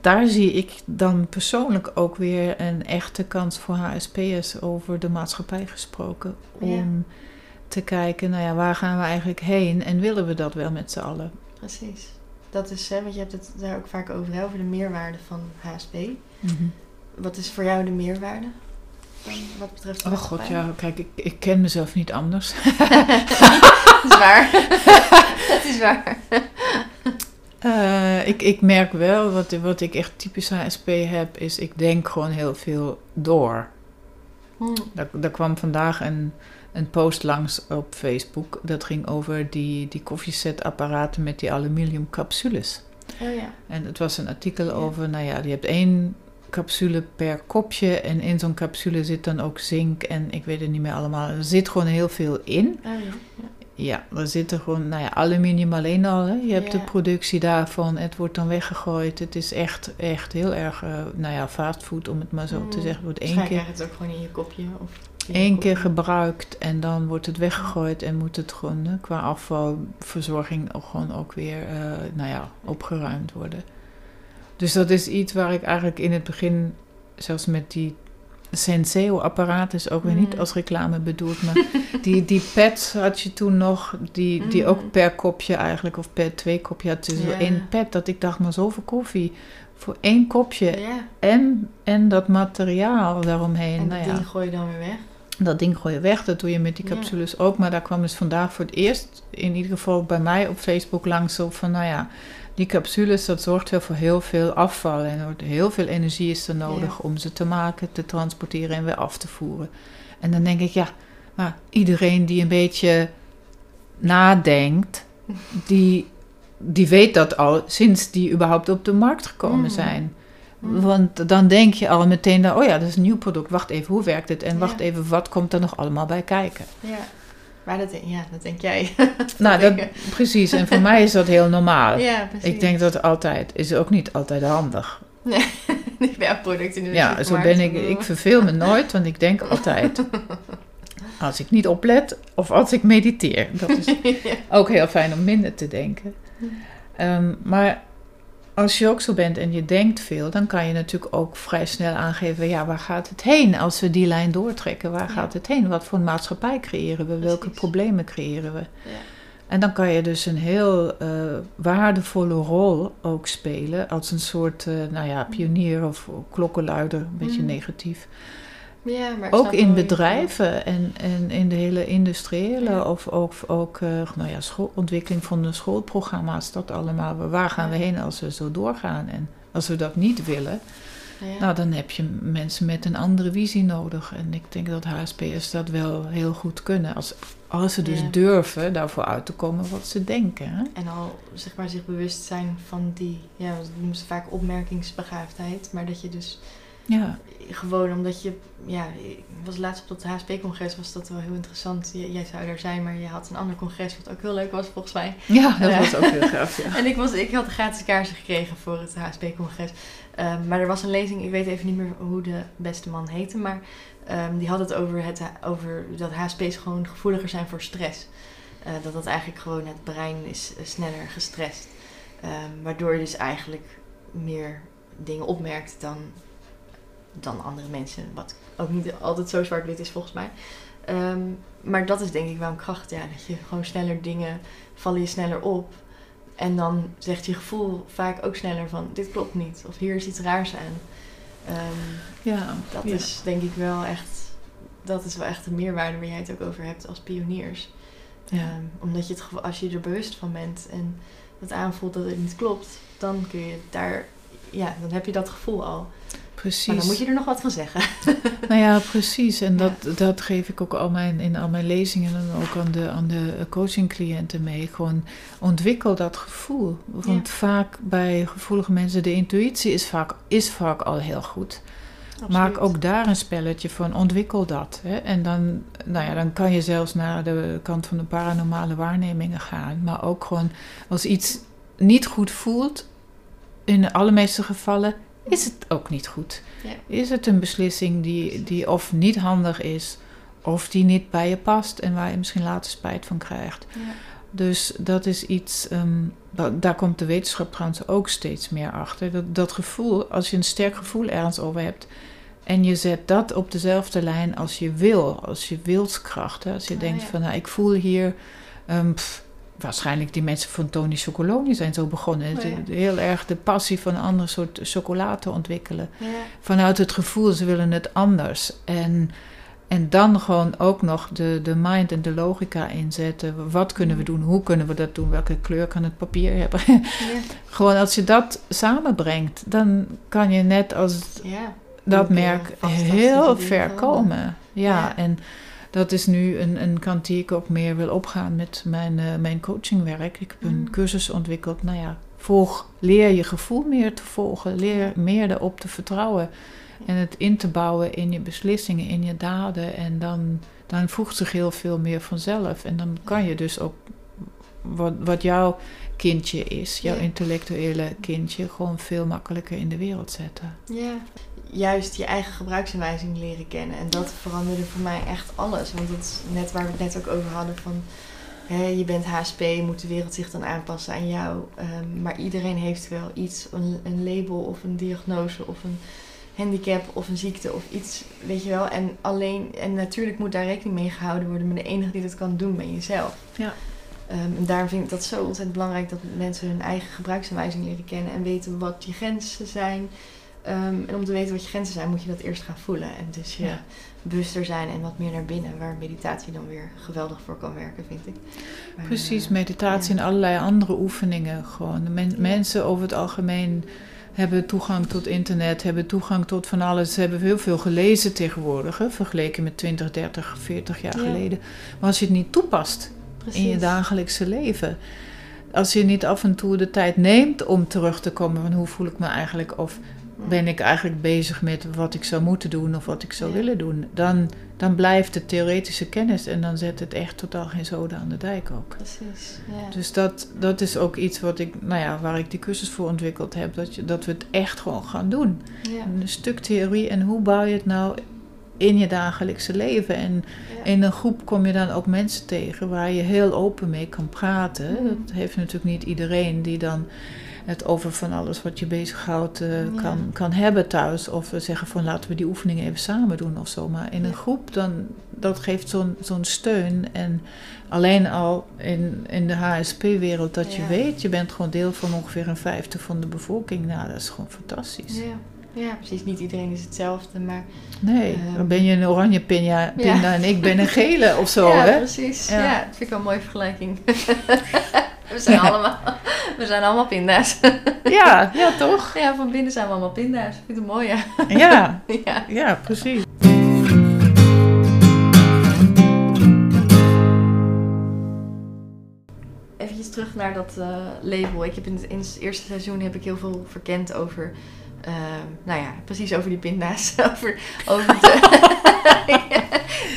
daar zie ik dan persoonlijk ook weer een echte kans voor HSP'ers over de maatschappij gesproken. Om Ja. Te kijken, nou ja, waar gaan we eigenlijk heen en willen we dat wel met z'n allen? Precies. Dat is, hè, want je hebt het daar ook vaak over, hè, over de meerwaarde van HSP. Wat is voor jou de meerwaarde? Wat betreft de Oh god, ja, kijk, ik, ik ken mezelf niet anders. dat is waar. dat is waar. Eh, ik, ik merk wel, wat, wat ik echt typisch HSP heb, is ik denk gewoon heel veel door. Hm. Daar, daar kwam vandaag een, een post langs op Facebook. Dat ging over die, die koffiezetapparaten met die aluminium capsules. Oh ja. En het was een artikel Ja. over, nou ja, je hebt één capsule per kopje. En in zo'n capsule zit dan ook zink en ik weet het niet meer allemaal. Er zit gewoon heel veel in. Oh ja. ja. Ja, er zit er gewoon, nou ja, aluminium alleen al. Hè. Je hebt Ja. de productie daarvan, het wordt dan weggegooid. Het is echt, echt heel erg, eh, nou ja, fastfood om het maar zo te Mm. zeggen. Het wordt één keer, krijg je het ook gewoon in je kopje. Of één keer gebruikt en dan wordt het weggegooid. En moet het gewoon qua afvalverzorging ook gewoon ook weer, eh, nou ja, opgeruimd worden. Dus dat is iets waar ik eigenlijk in het begin, zelfs met die Senseo-apparaat, is ook weer niet Mm. als reclame bedoeld, maar die, die pads had je toen nog, die, die Mm. ook per kopje eigenlijk, of per twee kopje had. Dus één pad, dat ik dacht, maar zoveel koffie voor één kopje. En, en dat materiaal daaromheen. En nou ja, ding gooi je dan weer weg. Dat ding gooi je weg, dat doe je met die Ja. capsules ook. Maar daar kwam dus vandaag voor het eerst, in ieder geval bij mij op Facebook langs, op van, nou ja, die capsules, dat zorgt wel voor heel veel afval. En er wordt heel veel energie is er nodig Ja. om ze te maken, te transporteren en weer af te voeren. En dan denk ik, ja, maar iedereen die een beetje nadenkt, die, die weet dat al sinds die überhaupt op de markt gekomen Mm. zijn. Mm. Want dan denk je al meteen, dan, oh ja, dat is een nieuw product. Wacht even, hoe werkt het? En Ja. wacht even, wat komt er nog allemaal bij kijken? Ja. Maar dat, ja, dat denk jij. nou, dat, precies. En voor mij is dat heel normaal. ja, precies. Ik denk dat altijd, is ook niet altijd handig. Niet bij jouw product in de Ja, zo ben ik. Ik verveel me nooit, want ik denk altijd. Als ik niet oplet of als ik mediteer. Dat is ja. ook heel fijn om minder te denken. Ehm, maar als je ook zo bent en je denkt veel, dan kan je natuurlijk ook vrij snel aangeven: ja, waar gaat het heen als we die lijn doortrekken? Waar Ja. gaat het heen? Wat voor een maatschappij creëren we? Welke problemen creëren we? Ja. En dan kan je dus een heel eh, waardevolle rol ook spelen als een soort, eh, nou ja, pionier of klokkenluider, een beetje Mhm. negatief. Ja, maar Ook in je- bedrijven en, en in de hele industriële of ook, ook eh, nou ja, schoolontwikkeling van de schoolprogramma's, dat allemaal. Waar gaan we heen als we zo doorgaan? En als we dat niet willen, Ja. Nou, dan heb je mensen met een andere visie nodig. En ik denk dat HSP'ers dat wel heel goed kunnen. Als, als ze dus durven daarvoor uit te komen wat ze denken. Hè? En al zeg maar zich bewust zijn van die, ja, dat noemen ze vaak opmerkingsbegaafdheid. Maar dat je dus Ja, gewoon omdat je, ja, ik was laatst op dat HSP-congres, was dat wel heel interessant. J- jij zou er zijn, maar je had een ander congres wat ook heel leuk was volgens mij. ja dat Ja. was ook heel gaaf. Ja. En ik, was, ik had gratis kaartje gekregen voor het HSP-congres. Ehm, maar er was een lezing, ik weet even niet meer hoe de beste man heette, maar ehm, die had het over, het over dat HSP's gewoon gevoeliger zijn voor stress. Eh, dat dat eigenlijk gewoon het brein is eh, sneller gestrest. Ehm, waardoor je dus eigenlijk meer dingen opmerkt dan, dan andere mensen. Wat ook niet altijd zo zwart-wit is volgens mij. Ehm, maar dat is denk ik wel een kracht, ja. Dat je gewoon sneller dingen vallen je sneller op. En dan zegt je gevoel vaak ook sneller van dit klopt niet. Of hier is iets raars aan. Ehm, Ja, dat ja. is denk ik wel echt, dat is wel echt een meerwaarde waar jij het ook over hebt als pioniers. Ja. Ehm, omdat je het, als je er bewust van bent en het aanvoelt dat het niet klopt, dan kun je daar, ja, dan heb je dat gevoel al. Precies. Maar dan moet je er nog wat van zeggen. Nou ja, precies. En dat, dat geef ik ook al mijn, in al mijn lezingen en ook aan de, aan de coachingcliënten mee. Gewoon ontwikkel dat gevoel. Want vaak bij gevoelige mensen, de intuïtie is vaak, is vaak al heel goed. Maak ook daar een spelletje van, ontwikkel dat. Hè? En dan, nou ja, dan kan je zelfs naar de kant van de paranormale waarnemingen gaan. Maar ook gewoon als iets niet goed voelt, in de allermeeste gevallen is het ook niet goed. Ja. Is het een beslissing die, die of niet handig is, of die niet bij je past en waar je misschien later spijt van krijgt. Ja. Dus dat is iets, ehm, da- daar komt de wetenschap trouwens ook steeds meer achter. Dat, dat gevoel, als je een sterk gevoel ergens over hebt en je zet dat op dezelfde lijn als je wil, als je wilskracht. Hè? Als je Ah, denkt ja. van, nou, ik voel hier, ehm, pff, waarschijnlijk die mensen van Tony Chocoloni zijn zo begonnen. Oh, ja. Heel erg de passie van een ander soort chocola te ontwikkelen Ja. vanuit het gevoel, ze willen het anders. En, en dan gewoon ook nog de, de mind en de logica inzetten. Wat kunnen we doen? Hoe kunnen we dat doen? Welke kleur kan het papier hebben? Ja. gewoon als je dat samenbrengt, dan kan je net als dat merk fantastische heel ver komen. Ja. en dat is nu een, een kant die ik ook meer wil opgaan met mijn, eh, mijn coachingwerk. Ik heb een Mm. cursus ontwikkeld. Nou ja, volg, leer je gevoel meer te volgen. Leer meer erop te vertrouwen. En het in te bouwen in je beslissingen, in je daden. En dan, dan voegt zich heel veel meer vanzelf. En dan kan je dus ook wat, wat jouw kindje is, jouw Ja. intellectuele kindje, gewoon veel makkelijker in de wereld zetten. Ja, juist je eigen gebruiksaanwijzing leren kennen. En dat veranderde voor mij echt alles. Want dat is net waar we het net ook over hadden van... Hè, je bent HSP, moet de wereld zich dan aanpassen aan jou. Ehm, maar iedereen heeft wel iets, een, een label of een diagnose of een handicap of een ziekte of iets, weet je wel. En alleen, en natuurlijk moet daar rekening mee gehouden worden. Maar de enige die dat kan doen ben jezelf. Ja. Ehm, en daarom vind ik dat zo ontzettend belangrijk dat mensen hun eigen gebruiksaanwijzing leren kennen en weten wat je grenzen zijn. Ehm, en om te weten wat je grenzen zijn, moet je dat eerst gaan voelen. En dus je Ja. bewuster zijn en wat meer naar binnen, waar meditatie dan weer geweldig voor kan werken, vind ik. Maar, Precies, eh, meditatie ja. en allerlei andere oefeningen. Gewoon. De men- Ja. Mensen over het algemeen hebben toegang tot internet, hebben toegang tot van alles. Ze hebben heel veel gelezen tegenwoordig, hè, vergeleken met 20, 30, 40 jaar Ja. geleden. Maar als je het niet toepast in je dagelijkse leven, als je niet af en toe de tijd neemt om terug te komen van hoe voel ik me eigenlijk of ben ik eigenlijk bezig met wat ik zou moeten doen of wat ik zou Ja. willen doen, dan, dan blijft de theoretische kennis en dan zet het echt totaal geen zoden aan de dijk ook. Precies, ja. Dus dat, dat is ook iets wat ik, nou ja, waar ik die cursus voor ontwikkeld heb, dat, je, dat we het echt gewoon gaan doen. ja. Een stuk theorie en hoe bouw je het nou in je dagelijkse leven. En ja. in een groep kom je dan ook mensen tegen waar je heel open mee kan praten. Mhm. Dat heeft natuurlijk niet iedereen die dan het over van alles wat je bezighoudt Ja. kan, kan hebben thuis. Of we zeggen van laten we die oefeningen even samen doen of zo. Maar in een groep, dan, dat geeft zo'n zo'n steun. En alleen al in, in de HSP-wereld dat je weet, je bent gewoon deel van ongeveer een vijfde van de bevolking. Nou, dat is gewoon fantastisch. Ja. ja, precies. Niet iedereen is hetzelfde, maar... Nee, Ehm. dan ben je een oranje pinja, pinda en ik ben een gele of zo, ja, hè? precies. Ja. Ja. dat vind ik wel een mooie vergelijking. We zijn allemaal, we zijn allemaal pinda's. Ja, ja toch? Ja, van binnen zijn we allemaal pinda's. Ik vind het mooi, ja. Ja, ja. ja precies. Eventjes terug naar dat eh, label. Ik heb in het, in het eerste seizoen heb ik heel veel verkend over... eh, nou ja, precies over die pinda's. over, over de...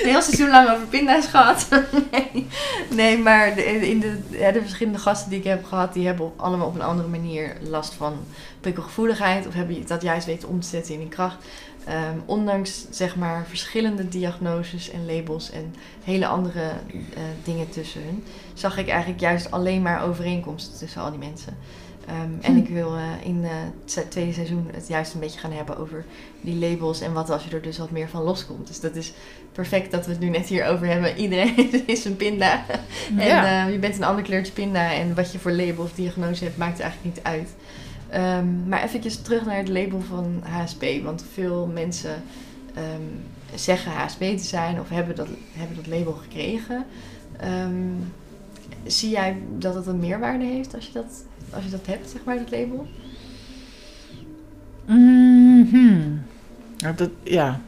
heel seizoen lang over pinda's gehad. nee. nee, maar de, in de, de verschillende gasten die ik heb gehad... die hebben allemaal op een andere manier last van prikkelgevoeligheid... of hebben dat juist weten om te zetten in een kracht. Ehm, ondanks zeg maar verschillende diagnoses en labels en hele andere eh, dingen tussen hun, zag ik eigenlijk juist alleen maar overeenkomsten tussen al die mensen. Ehm, En Hm. ik wil eh, in eh, het tweede seizoen het juist een beetje gaan hebben over die labels en wat als je er dus wat meer van loskomt. Dus dat is perfect dat we het nu net hier over hebben. Iedereen is een pinda. En Ja. eh, je bent een ander kleurtje pinda en wat je voor label of diagnose hebt, maakt eigenlijk niet uit. Ehm, maar eventjes terug naar het label van HSP. Want veel mensen ehm, zeggen HSP te zijn of hebben dat, hebben dat label gekregen. Ehm, zie jij dat het een meerwaarde heeft als je dat, als je dat hebt, zeg maar, dat label? Ja, dat, ja.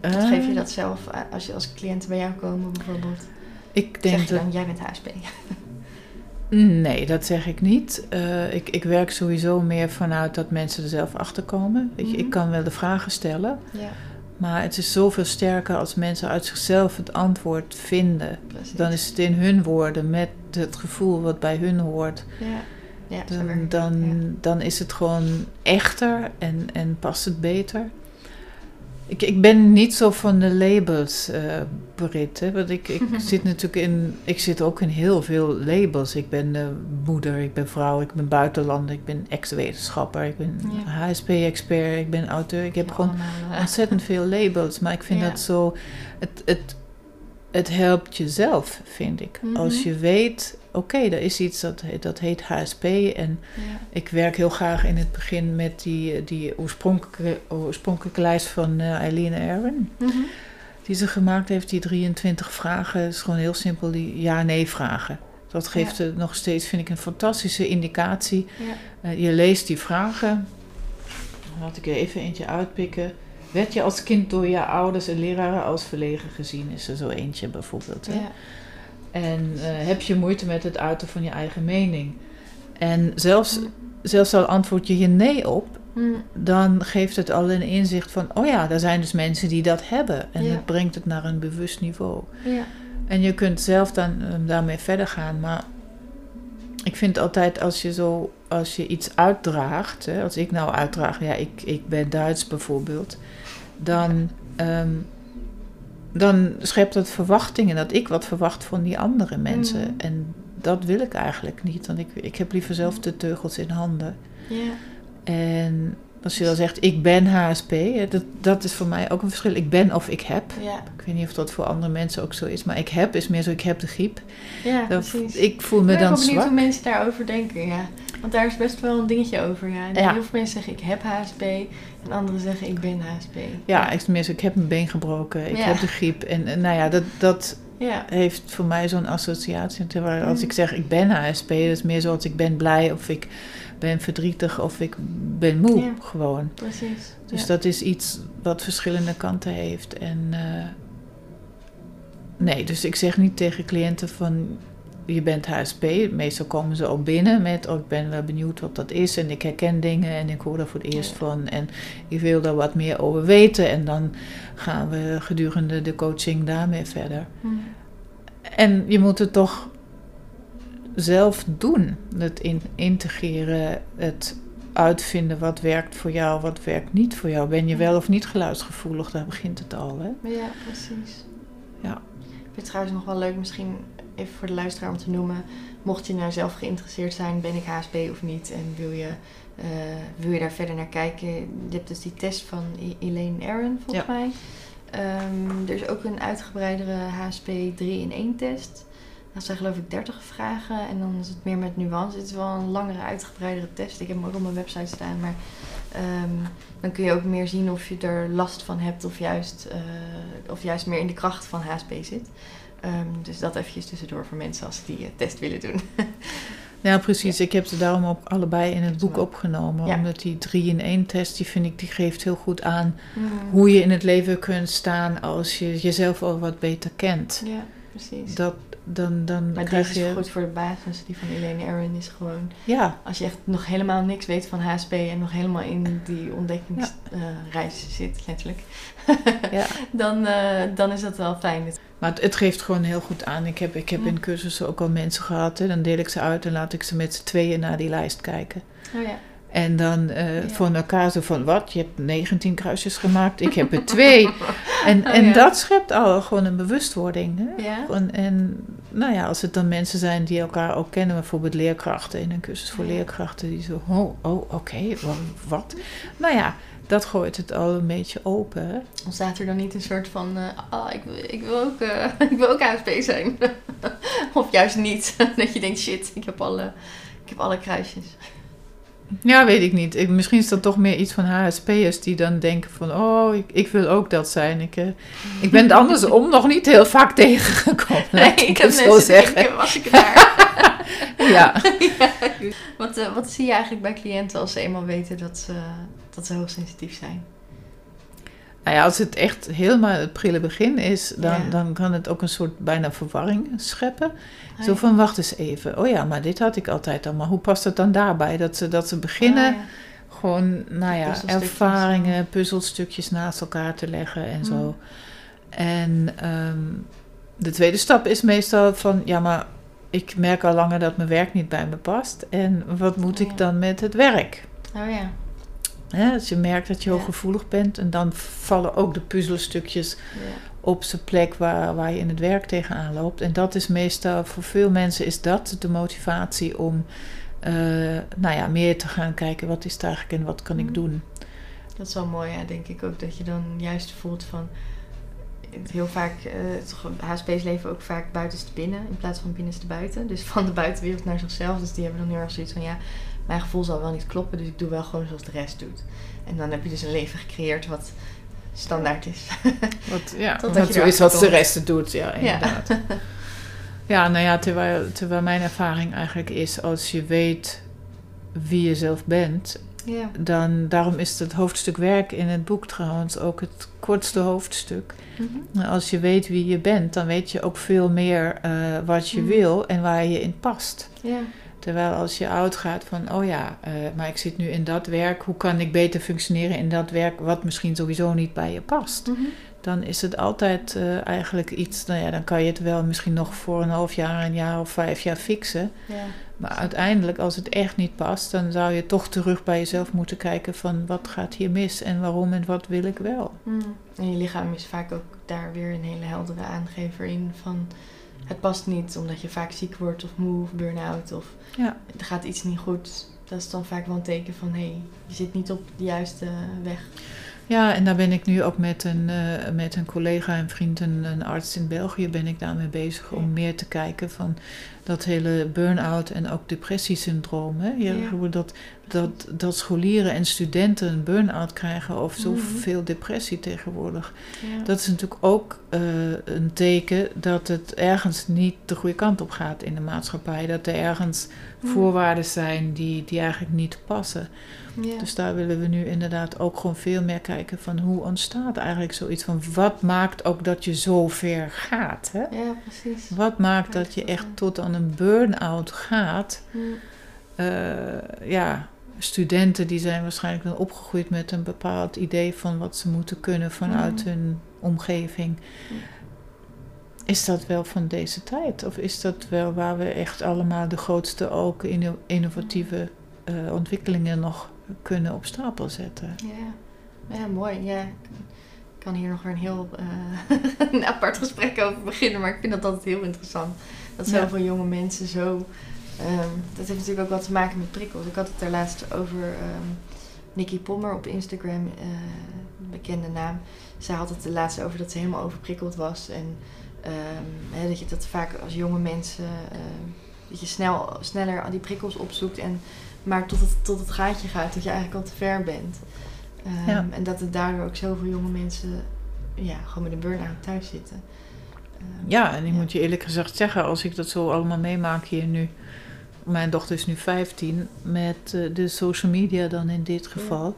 Eh, geef je dat zelf eh, als je als cliënten bij jou komen bijvoorbeeld? Ik denk Zeg je dat jij bent HSP. Nee, dat zeg ik niet. Eh, ik, ik werk sowieso meer vanuit dat mensen er zelf achter komen. Je, Mhm. Ik kan wel de vragen stellen, Ja, maar het is zoveel sterker als mensen uit zichzelf het antwoord vinden. precies. Dan is het in hun woorden, met het gevoel wat bij hun hoort. Ja, ja Dan, ja. dan is het gewoon echter en, en past het beter. Ik, ik ben niet zo van de labels, Brit. Hè? Want ik, ik zit natuurlijk in. Ik zit ook in heel veel labels. Ik ben eh, moeder, ik ben vrouw, ik ben buitenlander, ik ben ex-wetenschapper, ik ben Ja. HSP-expert, ik ben auteur. Ik heb Ja, gewoon allemaal, eh, ontzettend veel labels. Maar ik vind Ja. dat zo. Het, het, het helpt jezelf, vind ik. Mhm. Als je weet, oké, er is iets dat, heet- dat heet HSP. En ja. ik werk heel graag in het begin met die, die oorspronkelijke, oorspronkelijke lijst van eh, Eileen Aron. Mhm. Die ze gemaakt heeft, die 23 vragen. Het is gewoon heel simpel, die ja-nee vragen. Dat geeft Ja. nog steeds, vind ik, een fantastische indicatie. Ja. Eh, je leest die vragen. Laat ik er even eentje uitpikken. Werd je als kind door je ouders en leraren als verlegen gezien? Is er zo eentje bijvoorbeeld. Hè? Ja. En eh, heb je moeite met het uiten van je eigen mening? En zelfs, zelfs al antwoord je hier nee op, Mm. dan geeft het al een inzicht van: oh ja, er zijn dus mensen die dat hebben. En Ja. het brengt het naar een bewust niveau. Ja. En je kunt zelf dan eh, daarmee verder gaan. Maar ik vind altijd als je zo, als je iets uitdraagt, hè, als ik nou uitdraag, ja, ik, ik ben Duits bijvoorbeeld, dan, ehm, dan schept het verwachtingen dat ik wat verwacht van die andere mensen. Mhm. En dat wil ik eigenlijk niet, want ik, ik heb liever zelf de teugels in handen. Ja. En als je dan zegt, ik ben HSP, dat, dat is voor mij ook een verschil. Ik ben of ik heb. Ja. Ik weet niet of dat voor andere mensen ook zo is, maar ik heb is meer zo, ik heb de griep. Ja, Dat- precies. ik voel me ik ben dan wel benieuwd zwak. hoe mensen daarover denken, ja. Want daar is best wel een dingetje over, ja. En Ja. Heel veel mensen zeggen ik heb HSP en anderen zeggen ik ben HSP. Ja, ik, tenminste, ik heb mijn been gebroken, ik Ja. heb de griep. En, en nou ja, dat, dat Ja. heeft voor mij zo'n associatie. Terwijl als Mm. ik zeg ik ben HSP, dat is meer zo als ik ben blij of ik ben verdrietig of ik ben moe Ja. gewoon. precies. Dus dat is iets wat verschillende kanten heeft. En eh, nee, dus ik zeg niet tegen cliënten van je bent HSP. Meestal komen ze ook binnen met oh, ik ben wel benieuwd wat dat is en ik herken dingen en ik hoor daar voor het eerst van en ik wil daar wat meer over weten en dan gaan we gedurende de coaching daarmee verder. Hm. En je moet het toch zelf doen. Het in, integreren, het uitvinden wat werkt voor jou, wat werkt niet voor jou. Ben je wel of niet geluidsgevoelig? Daar begint het al. Hè? Ja, precies. Ja. Ik vind het trouwens nog wel leuk, misschien even voor de luisteraar om te noemen. Mocht je nou zelf geïnteresseerd zijn, ben ik HSP of niet? En wil je, eh, wil je daar verder naar kijken? Je hebt dus die test van Elaine Aron, volgens Ja. mij. Ehm, er is ook een uitgebreidere HSP 3-in-1 test. Dat zijn geloof ik 30 vragen en dan is het meer met nuance. Het is wel een langere, uitgebreidere test. Ik heb hem ook op mijn website staan, maar ehm, dan kun je ook meer zien of je er last van hebt of juist, eh, of juist meer in de kracht van HSP zit. Ehm, dus dat eventjes tussendoor voor mensen als die uh, test willen doen. Ja, precies. Ik heb ze daarom ook allebei in het boek opgenomen. Ja. Omdat die 3-in-1 test, die vind ik, die geeft heel goed aan Mm. hoe je in het leven kunt staan als je jezelf al wat beter kent. Ja, precies. Dat, dan, dan maar krijg deze is goed voor de basis. Die van Elaine Aron is gewoon... Ja, Als je echt nog helemaal niks weet van HSP... en nog helemaal in die ontdekkingsreis zit, letterlijk... ja. dan, eh, dan is dat wel fijn. Maar het, het geeft gewoon heel goed aan. Ik heb, ik heb in cursussen ook al mensen gehad. Hè. Dan deel ik ze uit en laat ik ze met z'n tweeën naar die lijst kijken. Oh ja. En dan eh Ja. voor elkaar zo van, wat? Je hebt 19 kruisjes gemaakt, ik heb er twee. En, Oh en ja. dat schept al gewoon een bewustwording. Hè? Ja? En, en nou ja, als het dan mensen zijn die elkaar ook kennen, bijvoorbeeld leerkrachten in een cursus voor leerkrachten, die zo, oh, oh oké, wa- wat? Nou ja, dat gooit het al een beetje open. Ontstaat er dan niet een soort van... eh, ah, ik, wil, ik, wil ook, eh, ik wil ook HSP zijn. of juist niet. dat je denkt, shit, ik heb alle, ik heb alle kruisjes. Ja, weet ik niet. Ik, misschien is dat toch meer iets van HSP'ers die dan denken van, oh, ik, ik wil ook dat zijn. Ik, eh, ik ben het andersom nog niet heel vaak tegengekomen, laat ik, heb het zo zeggen. denken, was ik daar? Ja. Ja. Wat, eh, wat zie je eigenlijk bij cliënten als ze eenmaal weten dat ze, dat ze hoogsensitief zijn? Nou ja, als het echt helemaal het prille begin is, dan, Ja. dan kan het ook een soort bijna verwarring scheppen. Ah, Zo van, wacht eens even. Oh ja, maar dit had ik altijd al. Maar hoe past het dan daarbij? Dat ze, dat ze beginnen Ah, gewoon, nou ja, ervaringen, puzzelstukjes naast elkaar te leggen en zo. Mm. En ehm, de tweede stap is meestal van, ja, maar ik merk al langer dat mijn werk niet bij me past. En wat moet Ja. ik dan met het werk? Oh ja. Hè, als je merkt dat je Ja. hooggevoelig bent en dan vallen ook de puzzelstukjes op zijn plek waar, waar je in het werk tegenaan loopt. En dat is meestal, voor veel mensen is dat de motivatie om eh, nou ja, meer te gaan kijken wat is het eigenlijk en wat kan ik Mhm. doen. Dat is wel mooi, ja, denk ik ook. Dat je dan juist voelt van... Heel vaak, eh, het HSP's leven ook vaak buitenste binnen in plaats van binnenste buiten. Dus van de buitenwereld naar zichzelf. Dus die hebben dan heel erg zoiets van, ja, mijn gevoel zal wel niet kloppen. Dus ik doe wel gewoon zoals de rest doet. En dan heb je dus een leven gecreëerd wat standaard is. Wat, ja, zo is wat de rest doet, ja, inderdaad. Ja, nou ja, terwijl, terwijl mijn ervaring eigenlijk is, als je weet wie je zelf bent, Ja. dan daarom is het hoofdstuk werk in het boek trouwens ook het kortste hoofdstuk. Mhm. Als je weet wie je bent, dan weet je ook veel meer eh, wat je Mhm. wil en waar je in past. Ja. Terwijl als je uitgaat van, oh ja, eh, maar ik zit nu in dat werk, hoe kan ik beter functioneren in dat werk wat misschien sowieso niet bij je past? Mhm. Dan is het altijd eh, eigenlijk iets, nou ja, dan kan je het wel misschien nog voor een half jaar, een jaar of vijf jaar fixen. Ja. Maar uiteindelijk, als het echt niet past, dan zou je toch terug bij jezelf moeten kijken van wat gaat hier mis en waarom en wat wil ik wel. Mm. En je lichaam is vaak ook daar weer een hele heldere aangever in van het past niet omdat je vaak ziek wordt of moe of burn-out of Ja. er gaat iets niet goed. Dat is dan vaak wel een teken van hé, hey, je zit niet op de juiste weg. Ja, en daar ben ik nu ook met een, eh, met een collega en vriend, een, een arts in België, ben ik daarmee bezig om meer te kijken van dat hele burn-out en ook depressiesyndroom. Hè? Je, Ja. dat, dat, dat scholieren en studenten een burn-out krijgen of Mhm. zoveel depressie tegenwoordig. Ja. Dat is natuurlijk ook eh, een teken dat het ergens niet de goede kant op gaat in de maatschappij. Dat er ergens Mhm. voorwaarden zijn die, die eigenlijk niet passen. ja. Dus daar willen we nu inderdaad ook gewoon veel meer kijken van hoe ontstaat eigenlijk zoiets van wat maakt ook dat je zo ver gaat. Hè? ja, precies. Wat maakt Ja, dat je echt tot aan een burn-out gaat? Mm. Eh, ja, studenten die zijn waarschijnlijk dan opgegroeid met een bepaald idee van wat ze moeten kunnen vanuit Mhm. hun omgeving. Ja. Is dat wel van deze tijd? Of is dat wel waar we echt allemaal de grootste ook inno- innovatieve eh, ontwikkelingen nog kunnen op stapel zetten? Ja. ja, mooi. Ja. Ik kan hier nog weer een heel eh, een apart gesprek over beginnen, maar ik vind dat altijd heel interessant. Dat Ja. zoveel jonge mensen zo. Ehm, dat heeft natuurlijk ook wat te maken met prikkels. Ik had het daar laatst over ehm Nikki Pommer op Instagram, eh, een bekende naam. Zij had het de laatste over dat ze helemaal overprikkeld was. En ehm, dat je dat vaak als jonge mensen. dat je snel, sneller al die prikkels opzoekt. En maar tot het, tot het gaatje gaat, dat je eigenlijk al te ver bent. Ja. En dat er daardoor ook zoveel jonge mensen ja, gewoon met een burn-out thuis zitten. Ja, en ik Ja. moet je eerlijk gezegd zeggen, als ik dat zo allemaal meemaak hier nu. Mijn dochter is nu 15, met eh, de social media dan in dit geval.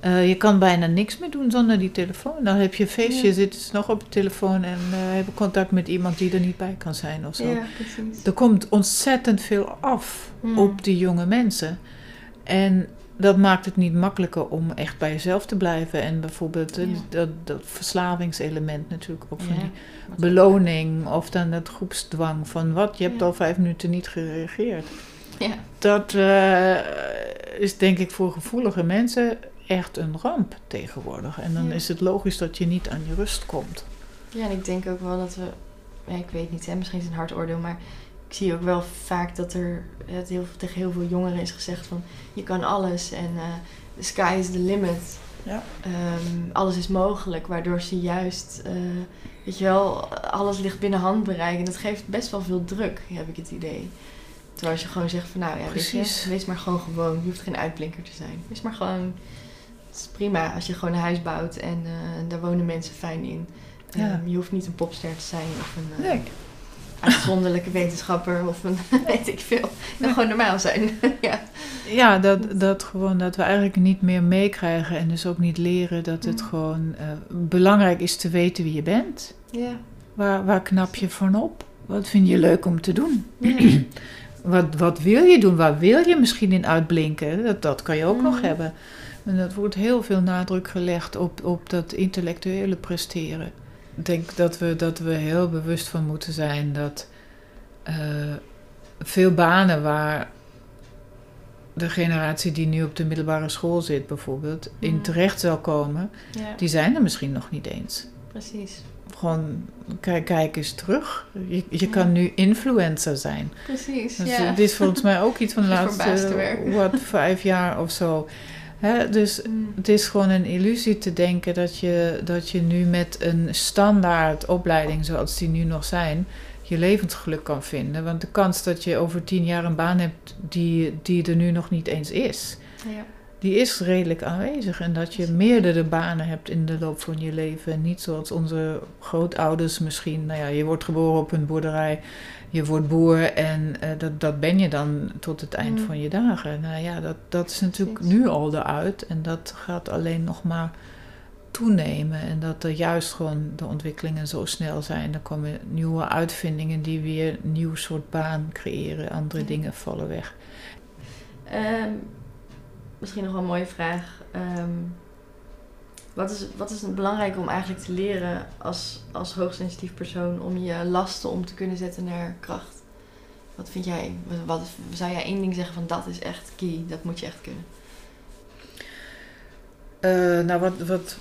Eh, je kan bijna niks meer doen zonder die telefoon. Dan heb je een feestje, Ja. zitten ze nog op de telefoon en eh, hebben contact met iemand die er niet bij kan zijn of zo. ja, precies. Er komt ontzettend veel af Mm. op die jonge mensen. En dat maakt het niet makkelijker om echt bij jezelf te blijven. En bijvoorbeeld eh, Ja. dat, dat verslavingselement natuurlijk ook van Ja, die beloning of dan dat groepsdwang van wat, je hebt Ja. al vijf minuten niet gereageerd. Ja, Dat eh, is denk ik voor gevoelige mensen echt een ramp tegenwoordig. En dan is het logisch dat je niet aan je rust komt. ja, en ik denk ook wel dat we... Ik weet niet, hè, misschien is het een hard oordeel, maar... Ik zie ook wel vaak dat er het heel, tegen heel veel jongeren is gezegd van... Je kan alles en eh the sky is the limit. Ja. Ehm, alles is mogelijk, waardoor ze juist... eh, weet je wel, alles ligt binnen handbereik. En dat geeft best wel veel druk, heb ik het idee. Terwijl als je gewoon zegt van nou ja, weet je, wees maar gewoon gewoon. Je hoeft geen uitblinker te zijn. Wees maar gewoon... Het is prima als je gewoon een huis bouwt en eh, daar wonen mensen fijn in. Ja. Ehm, je hoeft niet een popster te zijn of een Nee. Uitzonderlijke wetenschapper of een weet ik veel. Dan gewoon normaal zijn. ja. Ja, dat, dat gewoon dat we eigenlijk niet meer meekrijgen en dus ook niet leren dat het Mm. gewoon eh, belangrijk is te weten wie je bent. Ja. Waar, waar knap je van op? Wat vind je leuk om te doen? Ja. Wat, wat wil je doen? Waar wil je misschien in uitblinken? Dat, dat kan je ook nog Mhm. hebben. En dat wordt heel veel nadruk gelegd op, op dat intellectuele presteren. Ik denk dat we, dat we heel bewust van moeten zijn dat eh, veel banen waar de generatie die nu op de middelbare school zit bijvoorbeeld in Mhm. terecht zal komen, ja, die zijn er misschien nog niet eens. precies. Gewoon, kijk, kijk eens terug. Je, je Ja. kan nu influencer zijn. Precies, Dus, ja. eh, dit is volgens mij ook iets van de laatste, wat, vijf jaar of zo. Dus Mm. het is gewoon een illusie te denken dat je, dat je nu met een standaard opleiding zoals die nu nog zijn, je levensgeluk kan vinden. Want de kans dat je over tien jaar een baan hebt die, die er nu nog niet eens is, Ja. die is redelijk aanwezig. En dat je meerdere banen hebt in de loop van je leven. En niet zoals onze grootouders misschien. Nou ja, je wordt geboren op een boerderij, je wordt boer en eh, dat, dat ben je dan tot het eind Mm. van je dagen. Nou ja, dat, dat is natuurlijk Precies. nu al eruit. En dat gaat alleen nog maar toenemen. En dat er juist gewoon de ontwikkelingen zo snel zijn. Er komen nieuwe uitvindingen die weer een nieuw soort baan creëren. Andere Ja. dingen vallen weg. Ehm, misschien nog een mooie vraag. Ehm, wat, is, wat is het belangrijk om eigenlijk te leren als, als hoogsensitief persoon om je lasten om te kunnen zetten naar kracht? Wat vind jij? Wat, wat- zou jij één ding zeggen van dat is echt key, dat moet je echt kunnen? Eh, nou, wat, wat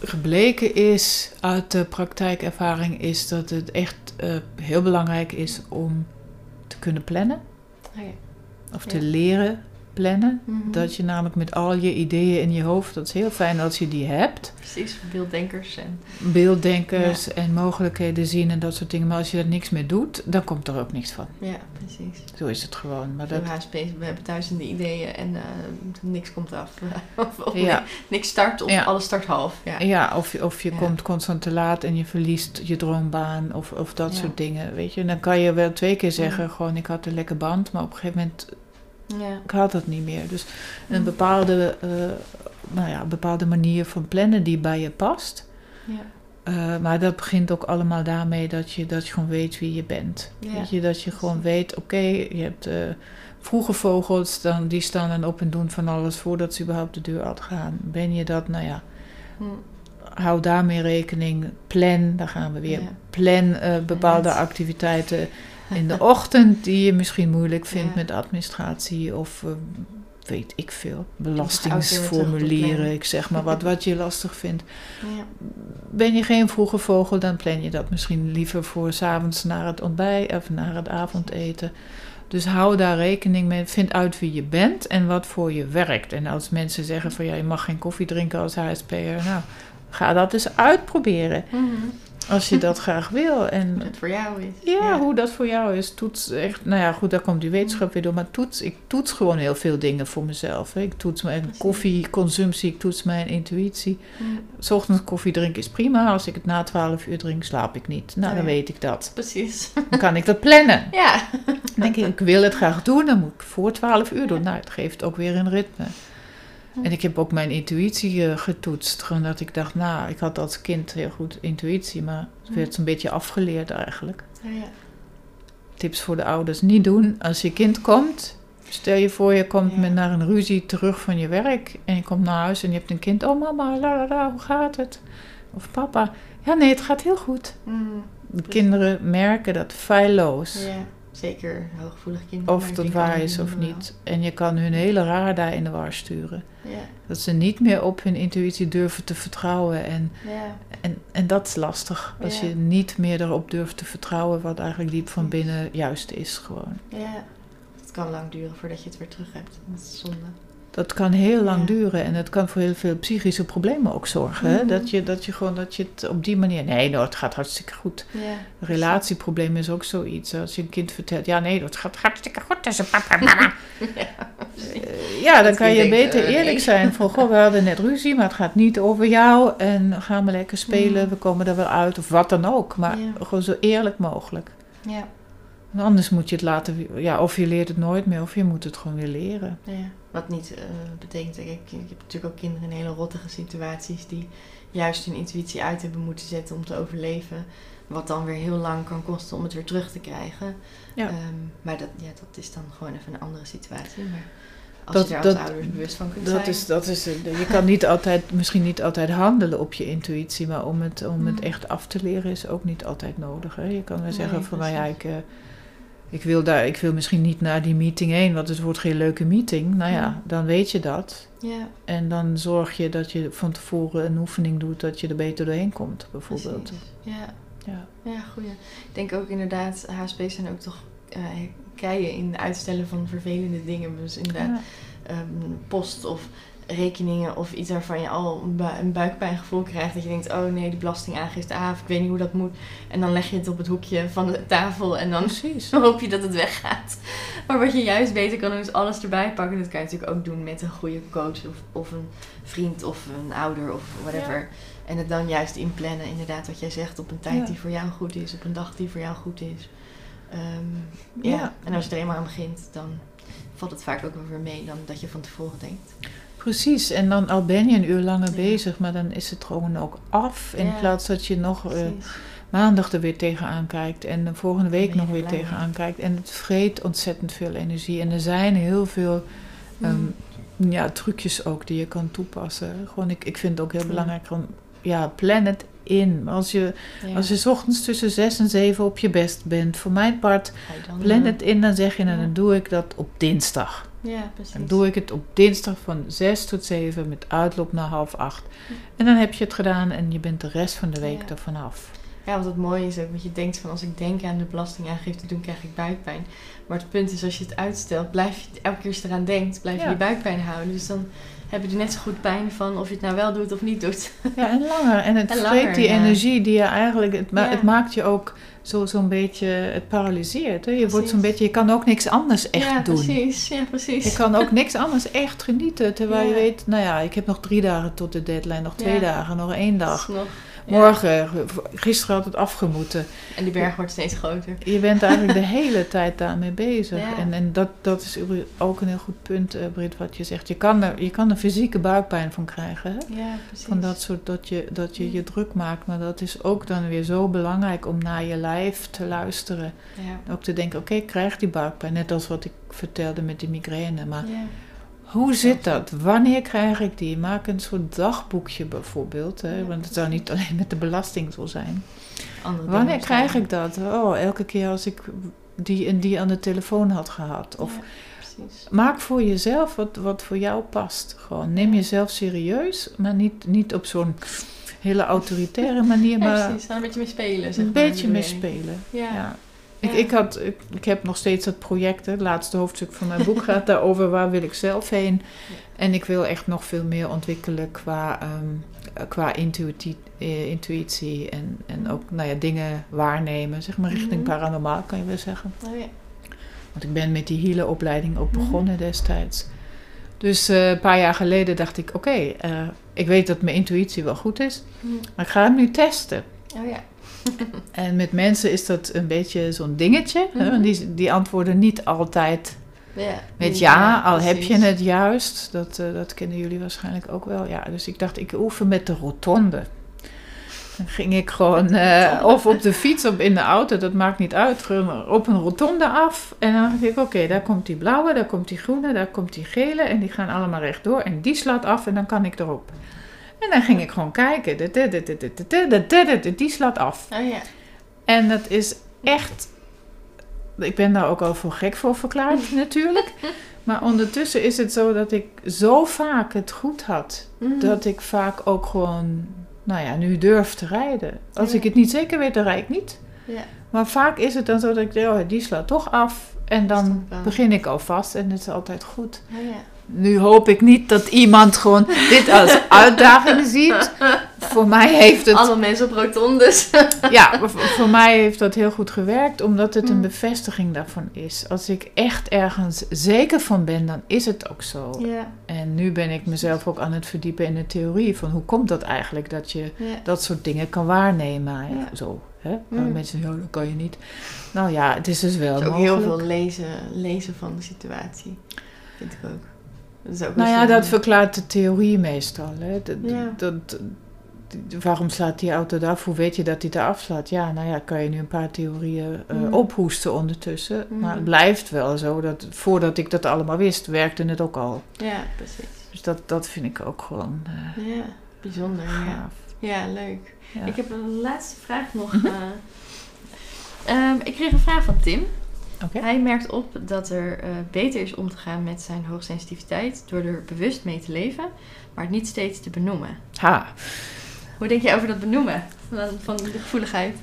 gebleken is uit de praktijkervaring, is dat het echt eh, heel belangrijk is om te kunnen plannen. Oh. Of Ja. te leren plannen. Mhm. Dat je namelijk met al je ideeën in je hoofd, dat is heel fijn als je die hebt. Precies, beelddenkers en Beelddenkers en mogelijkheden zien en dat soort dingen. Maar als je er niks mee doet, dan komt er ook niks van. ja, precies. Zo is het gewoon. Maar dat, HSP's, we hebben duizenden ideeën en eh, niks komt af. of, of ja, niks start of Ja. alles start half. Ja. ja, of, je- of je komt constant te laat en je verliest je droombaan of, of dat soort dingen. Weet je, dan kan je wel twee keer zeggen, gewoon ik had een lekker band, maar op een gegeven moment Ja. ik had dat niet meer. Dus een bepaalde, eh, nou ja, bepaalde manier van plannen die bij je past. Ja. Eh, maar dat begint ook allemaal daarmee dat je, dat je gewoon weet wie je bent. Ja. Weet je, dat je gewoon weet, oké, je hebt eh, vroege vogels, dan, die staan dan op en doen van alles voordat ze überhaupt de deur uitgaan. Ben je dat, nou ja, Hm. hou daarmee rekening. Plan, daar gaan we weer. Ja. Plan bepaalde activiteiten in de ochtend die je misschien moeilijk vindt met administratie of eh, weet ik veel. Belastingsformulieren, ik zeg maar wat, wat je lastig vindt. Ja. Ben je geen vroege vogel, dan plan je dat misschien liever voor 's avonds naar het ontbijt of naar het avondeten. Dus hou daar rekening mee. Vind uit wie je bent en wat voor je werkt. En als mensen zeggen van ja, je mag geen koffie drinken als HSP'er, nou, ga dat eens uitproberen. Mhm. Als je dat graag wil. En Hoe het voor jou is. ja, hoe dat voor jou is. Toets echt, nou ja, goed, daar komt die wetenschap weer door. Maar toets, ik toets gewoon heel veel dingen voor mezelf. Hè. Ik toets mijn koffieconsumptie, ik toets mijn intuïtie. Mm, ochtends koffie drinken is prima. Als ik het na 12 uur drink, slaap ik niet. Nou, Oh dan ja. weet ik dat. Precies. Dan kan ik dat plannen. Ja. Dan denk ik, ik wil het graag doen, dan moet ik voor 12 uur doen. Nou, het geeft ook weer een ritme. En ik heb ook mijn intuïtie eh, getoetst. Gewoon dat ik dacht, nou, ik had als kind heel goed intuïtie, maar het werd een beetje afgeleerd eigenlijk. Ja, ja. Tips voor de ouders, niet doen. Als je kind komt, stel je voor je komt Ja. met naar een ruzie terug van je werk en je komt naar huis en je hebt een kind. Oh mama, la la la, hoe gaat het? Of papa, ja nee, het gaat heel goed. Mm, De kinderen merken dat feilloos. ja. Zeker hooggevoelige kinderen. Of dat waar is of niet. En je kan hun hele radar in de war sturen. Ja. Dat ze niet meer op hun intuïtie durven te vertrouwen. En, Ja. en, en dat is lastig. Als Ja. je niet meer erop durft te vertrouwen wat eigenlijk diep van binnen juist is gewoon. Ja. Het kan lang duren voordat je het weer terug hebt. Dat is zonde. Dat kan heel lang Ja. duren en het kan voor heel veel psychische problemen ook zorgen. hè? Mhm. Dat, je, dat je gewoon dat je het op die manier. Nee, nou, het gaat hartstikke goed. Ja. Relatieprobleem is ook zoiets. Als je een kind vertelt, ja, nee, dat gaat hartstikke goed tussen papa en mama. Eh, ja, dan kan je denkt, beter eh, eerlijk nee. zijn. Van, goh, we hadden net ruzie, maar het gaat niet over jou. En gaan we lekker spelen, Mhm. we komen er wel uit. Of wat dan ook. Maar gewoon zo eerlijk mogelijk. Ja. Anders moet je het laten... Ja, of je leert het nooit meer, of je moet het gewoon weer leren. Ja, wat niet eh, betekent, ik, ik heb natuurlijk ook kinderen in hele rottige situaties die juist hun intuïtie uit hebben moeten zetten om te overleven. Wat dan weer heel lang kan kosten om het weer terug te krijgen. Ja. Ehm, maar dat, ja, dat is dan gewoon even een andere situatie. Maar als Dat- je daar als dat- ouders bewust van kunt Dat zijn. is, dat is, je kan niet altijd, misschien niet altijd handelen op je intuïtie, maar om het, om het Mhm. echt af te leren is ook niet altijd nodig. Hè? Je kan wel Nee, zeggen van, nou ja, ik, eh, ik, wil daar, ik wil misschien niet naar die meeting heen, want het wordt geen leuke meeting. Nou ja, Mhm. dan weet je dat. Ja, En dan zorg je dat je van tevoren een oefening doet dat je er beter doorheen komt, bijvoorbeeld. precies. Ja, Ja. ja, goeie. Ik denk ook inderdaad, HSP's zijn ook toch eh keien in het uitstellen van vervelende dingen. Dus inderdaad, Ja. ehm, post of rekeningen of iets waarvan je al een, bu- een buikpijngevoel krijgt. Dat je denkt, oh nee, die belastingaangifte, ah, of ik weet niet hoe dat moet. En dan leg je het op het hoekje van de tafel en dan Precies. hoop je dat het weggaat. Maar wat je juist beter kan doen is alles erbij pakken. Dat kan je natuurlijk ook doen met een goede coach of, of een vriend of een ouder of whatever. En het dan juist inplannen, inderdaad wat jij zegt, op een tijd Ja. die voor jou goed is, op een dag die voor jou goed is. Ehm, ja. Ja. en als je er eenmaal aan begint, dan valt het vaak ook wel weer mee dan dat je van tevoren denkt. Precies, en dan al ben je een uur langer Ja. bezig, maar dan is het gewoon ook af. In Ja. plaats dat je nog eh, maandag er weer tegenaan kijkt en de volgende week nog weer tegenaan kijkt. En het vreet ontzettend veel energie. En er zijn heel veel ehm, Mm. ja, trucjes ook die je kan toepassen. Gewoon, ik, ik vind het ook heel belangrijk, gewoon, ja, plan het in. Als je, Ja. als je 's ochtends tussen zes en zeven op je best bent, voor mijn part, plan het in, dan zeg je, nou, Ja. dan doe ik dat op dinsdag. Ja, precies. Dan doe ik het op dinsdag van 6 tot 7 met uitloop naar half 8. Ja. En dan heb je het gedaan en je bent de rest van de week Ja. ervan af. Ja, wat het mooie is ook, want je denkt van als ik denk aan de belastingaangifte doen, krijg ik buikpijn. Maar het punt is, als je het uitstelt, blijf je elke keer als je eraan denkt, blijf je Ja. die buikpijn houden. Dus dan heb je er net zo goed pijn van of je het nou wel doet of niet doet. Ja, en langer. En het En vreet langer, die ja. energie die je eigenlijk... Het, ma- Ja. het maakt je ook zo- zo'n beetje... Het paralyseert. Hè? Je, wordt zo'n Precies. beetje, je kan ook niks anders echt ja, doen. precies. Ja, precies. Je kan ook niks anders echt genieten. Terwijl je weet, nou ja, ik heb nog drie dagen tot de deadline. Nog twee dagen, nog één Dat dag. is nog-. Morgen, gisteren had het afgemoeten. En die berg wordt steeds groter. Je bent eigenlijk de hele tijd daarmee bezig. Ja. En, en dat, dat is ook een heel goed punt, eh, Britt, wat je zegt. Je kan, er, je kan er fysieke buikpijn van krijgen. Hè? Ja, precies. Van dat soort dat je, dat je je druk maakt. Maar dat is ook dan weer zo belangrijk om naar je lijf te luisteren. Ja. Ook te denken, oké, ik krijg die buikpijn. Net als wat ik vertelde met die migraine. Maar Ja. Hoe zit dat? Wanneer krijg ik die? Maak een soort dagboekje bijvoorbeeld. Hè? Ja, Want het zou niet alleen met de belasting zo zijn. Andere Wanneer krijg ik dat? Oh, elke keer als ik die en die aan de telefoon had gehad. Of Ja, precies. maak voor jezelf wat, wat voor jou past. Gewoon neem jezelf serieus, maar niet, niet op zo'n hele autoritaire manier, Ja, maar precies. Daar een beetje mee spelen. Zeg een maar, beetje mee spelen. Ja. Ja. Ik, ik, had, ik, ik heb nog steeds dat project, hè, het laatste hoofdstuk van mijn boek gaat daarover waar wil ik zelf heen. En ik wil echt nog veel meer ontwikkelen qua ehm, qua intuïtie, eh, intuïtie en, en ook nou ja, dingen waarnemen, zeg maar richting Mhm. paranormaal kan je wel zeggen. Oh ja. Want ik ben met die healer-opleiding ook Mhm. begonnen destijds. Dus eh, een paar jaar geleden dacht ik, oké, eh, ik weet dat mijn intuïtie wel goed is, Hm. maar ik ga hem nu testen. Oh ja. En met mensen is dat een beetje zo'n dingetje. want die, die antwoorden niet altijd ja. met ja, al heb je het juist. Dat, eh, dat kennen jullie waarschijnlijk ook wel. Ja, dus ik dacht, ik oefen met de rotonde. Dan ging ik gewoon, eh, of op de fiets of in de auto, dat maakt niet uit, op een rotonde af. En dan dacht ik, oké, daar komt die blauwe, daar komt die groene, daar komt die gele. En die gaan allemaal rechtdoor. En die slaat af en dan kan ik erop. En dan ging ik gewoon kijken. Die slaat af. Oh, ja. En dat is echt. Ik ben daar ook al voor gek voor verklaard, natuurlijk. Maar ondertussen is het zo dat ik zo vaak het goed had. Dat ik vaak ook gewoon, nou ja, nu durf te rijden. Als ik het niet zeker weet, dan rijd ik niet. Ja. Maar vaak is het dan zo dat ik denk, oh, die slaat toch af. En dan begin ik alvast en het is altijd goed. Oh, ja. Nu hoop ik niet dat iemand gewoon dit als uitdaging ziet. Voor mij heeft het Allemaal mensen op rotondes. ja, voor, mij heeft dat heel goed gewerkt, omdat het een Mm. bevestiging daarvan is. Als ik echt ergens zeker van ben, dan is het ook zo. ja. En nu ben ik mezelf ook aan het verdiepen in de theorie van hoe komt dat eigenlijk dat je Ja. dat soort dingen kan waarnemen. Ja. Zo, hè? Mm. mensen zeggen, ja, dat kan je niet. Nou ja, het is dus wel Het is ook mogelijk. heel veel lezen, lezen van de situatie. Vind ik ook. Dat is ook Nou ja, dat verklaart de theorie meestal. Hè? Dat, Ja. dat, waarom slaat die auto af? Hoe weet je dat hij eraf slaat? Ja, nou ja, kan je nu een paar theorieën eh, Mhm. ophoesten ondertussen. Maar Mhm. het blijft wel zo dat voordat ik dat allemaal wist, werkte het ook al. Ja, precies. Dus dat, dat vind ik ook gewoon eh, Ja, bijzonder. Ja, gaaf. ja leuk. Ja. Ik heb een laatste vraag nog. Mhm. eh. Ehm, ik kreeg een vraag van Tim. Hij merkt op dat er eh, beter is om te gaan met zijn hoogsensitiviteit door er bewust mee te leven, maar het niet steeds te benoemen. Ha. Hoe denk je over dat benoemen van, van de gevoeligheid?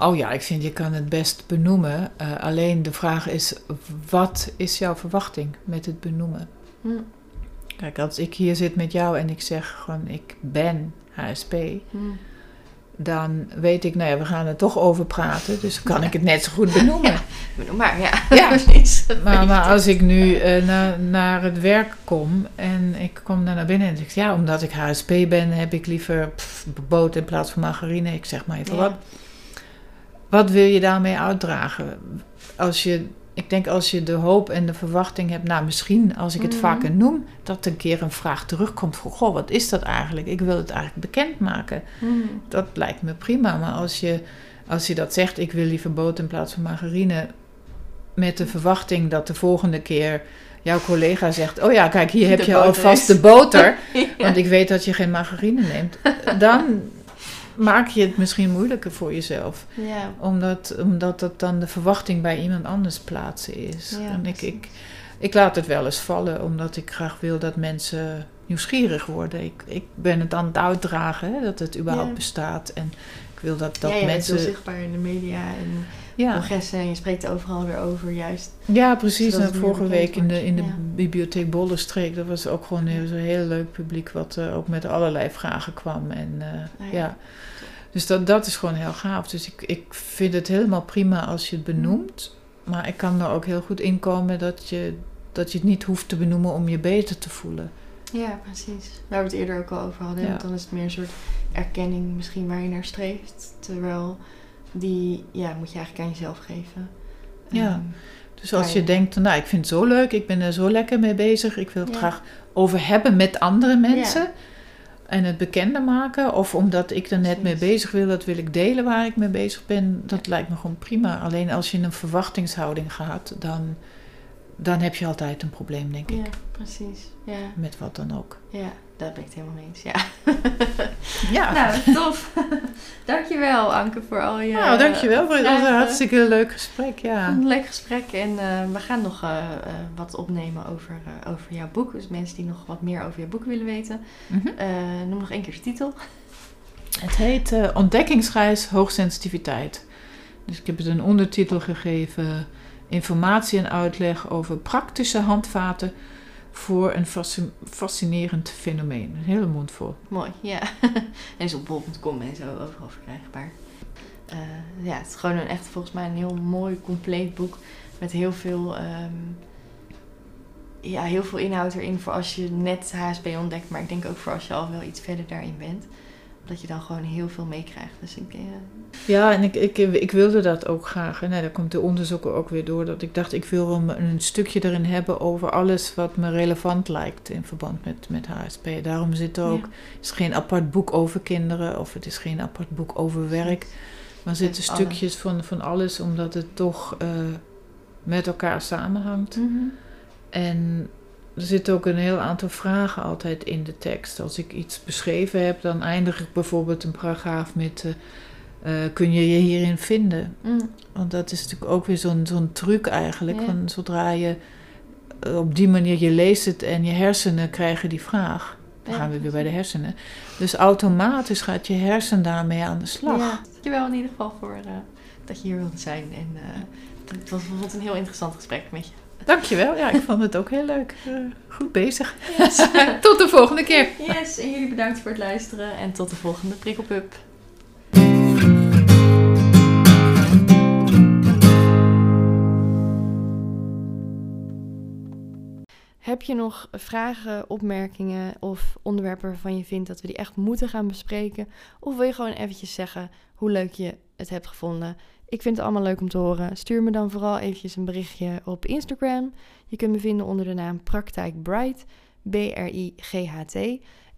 Oh ja, ik vind je kan het best benoemen. Eh, alleen de vraag is, wat is jouw verwachting met het benoemen? Hm. Kijk, als ik hier zit met jou en ik zeg gewoon ik ben HSP, Hm. Dan weet ik, nou ja, we gaan er toch over praten, dus kan ik het net zo goed benoemen. Benoem maar, ja. Ja. Maar, maar als ik nu eh, na- naar het werk kom en ik kom daar naar binnen en zeg ja, omdat ik HSP ben, heb ik liever pff, boter in plaats van margarine, ik zeg maar even Ja. wat. Wat wil je daarmee uitdragen? Als je, ik denk als je de hoop en de verwachting hebt, nou misschien als ik het Mhm. vaker noem, dat een keer een vraag terugkomt van, goh, wat is dat eigenlijk? Ik wil het eigenlijk bekendmaken. Hm. Dat lijkt me prima. Maar als je, als je dat zegt, ik wil liever boter in plaats van margarine. Met de verwachting dat de volgende keer jouw collega zegt: Oh ja, kijk, hier heb De je alvast de boter. Ja. Want ik weet dat je geen margarine neemt. Dan maak je het misschien moeilijker voor jezelf. Ja. Omdat, omdat dat dan de verwachting bij iemand anders plaatsen is. Ja, en ik, ik, ik laat het wel eens vallen, omdat ik graag wil dat mensen nieuwsgierig worden. Ik, ik ben het aan het uitdragen, hè, dat het überhaupt Ja. bestaat. En ik wil dat, dat mensen... zichtbaar in de media en Ja, congressen en je spreekt overal weer over, juist. ja, precies. En vorige week in de, in de wordt, ja. bibliotheek Bollenstreek, dat was ook gewoon zo'n heel leuk publiek wat eh, ook met allerlei vragen kwam. En eh, Ah, ja. ja. Dus dat, dat is gewoon heel gaaf. Dus ik, ik vind het helemaal prima als je het benoemt. Maar ik kan er ook heel goed in komen dat je, dat je het niet hoeft te benoemen om je beter te voelen. Ja, precies. Waar we het eerder ook al over hadden. Ja. Want dan is het meer een soort erkenning misschien waar je naar streeft. Terwijl die, ja, moet je eigenlijk aan jezelf geven. Ja. Ehm, Dus als je denkt, nou ik vind het zo leuk, ik ben er zo lekker mee bezig, ik wil het Ja. graag over hebben met andere mensen. En het bekender maken. Of omdat ik er net mee bezig wil, dat wil ik delen waar ik mee bezig ben. Dat lijkt me gewoon prima. Alleen als je in een verwachtingshouding gaat, dan, dan heb je altijd een probleem, denk ik. ja, precies. Ja, Met wat dan ook. ja, daar ben ik het helemaal mee eens. Ja. Ja, Nou, tof. dankjewel Anke voor al je nou dankjewel voor vragen. hartstikke leuk gesprek. Ja. Een leuk gesprek en eh, we gaan nog eh, eh, wat opnemen over, over jouw boek. Dus mensen die nog wat meer over jouw boek willen weten. Mhm. Noem nog één keer de titel. Het heet Ontdekkingsreis Hoogsensitiviteit. Dus ik heb het een ondertitel gegeven: Informatie en uitleg over praktische handvaten voor een fasci- fascinerend fenomeen. Een hele mond vol. Mooi, ja. en is op bol.com en zo overal verkrijgbaar. Eh, ja, het is gewoon een echt volgens mij een heel mooi, compleet boek. Met heel veel, ehm, ja, heel veel inhoud erin voor als je net HSP ontdekt. Maar ik denk ook voor als je al wel iets verder daarin bent. Dat je dan gewoon heel veel meekrijgt. Dus ik, eh, Ja, en ik, ik, ik wilde dat ook graag. En daar komt de onderzoeken ook weer door. Dat ik dacht, ik wil een, een stukje erin hebben over alles wat me relevant lijkt in verband met, met HSP. Daarom zit er ook, ja. het is geen apart boek over kinderen of het is geen apart boek over werk. Maar er zitten stukjes van, van alles, omdat het toch eh, met elkaar samenhangt. Mhm. En er zit ook een heel aantal vragen altijd in de tekst. Als ik iets beschreven heb, dan eindig ik bijvoorbeeld een paragraaf met... eh, eh, kun je je hierin vinden? Mm. Want dat is natuurlijk ook weer zo'n zo'n truc eigenlijk. Ja. Van zodra je eh, op die manier, je leest het en je hersenen krijgen die vraag. Dan Ja, gaan we weer bij de hersenen. Dus automatisch gaat je hersen daarmee aan de slag. Ja, dankjewel in ieder geval voor dat je hier wilde zijn. En eh, het was bijvoorbeeld een heel interessant gesprek met je. Dankjewel. Ja, ik vond het ook heel leuk. Eh, goed bezig. Yes. Tot de volgende keer. yes, en jullie bedankt voor het luisteren. En tot de volgende Prikkelpup. Heb je nog vragen, opmerkingen of onderwerpen waarvan je vindt dat we die echt moeten gaan bespreken? Of wil je gewoon eventjes zeggen hoe leuk je het hebt gevonden? Ik vind het allemaal leuk om te horen. Stuur me dan vooral eventjes een berichtje op Instagram. Je kunt me vinden onder de naam Praktijk Bright, B-R-I-G-H-T.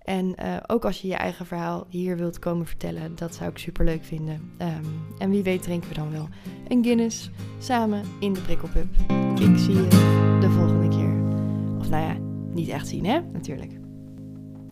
En eh, ook als je je eigen verhaal hier wilt komen vertellen, dat zou ik super leuk vinden. Ehm, en wie weet drinken we dan wel een Guinness samen in de prikkelpub. Ik zie je de volgende keer. Of nou ja, niet echt zien hè, natuurlijk.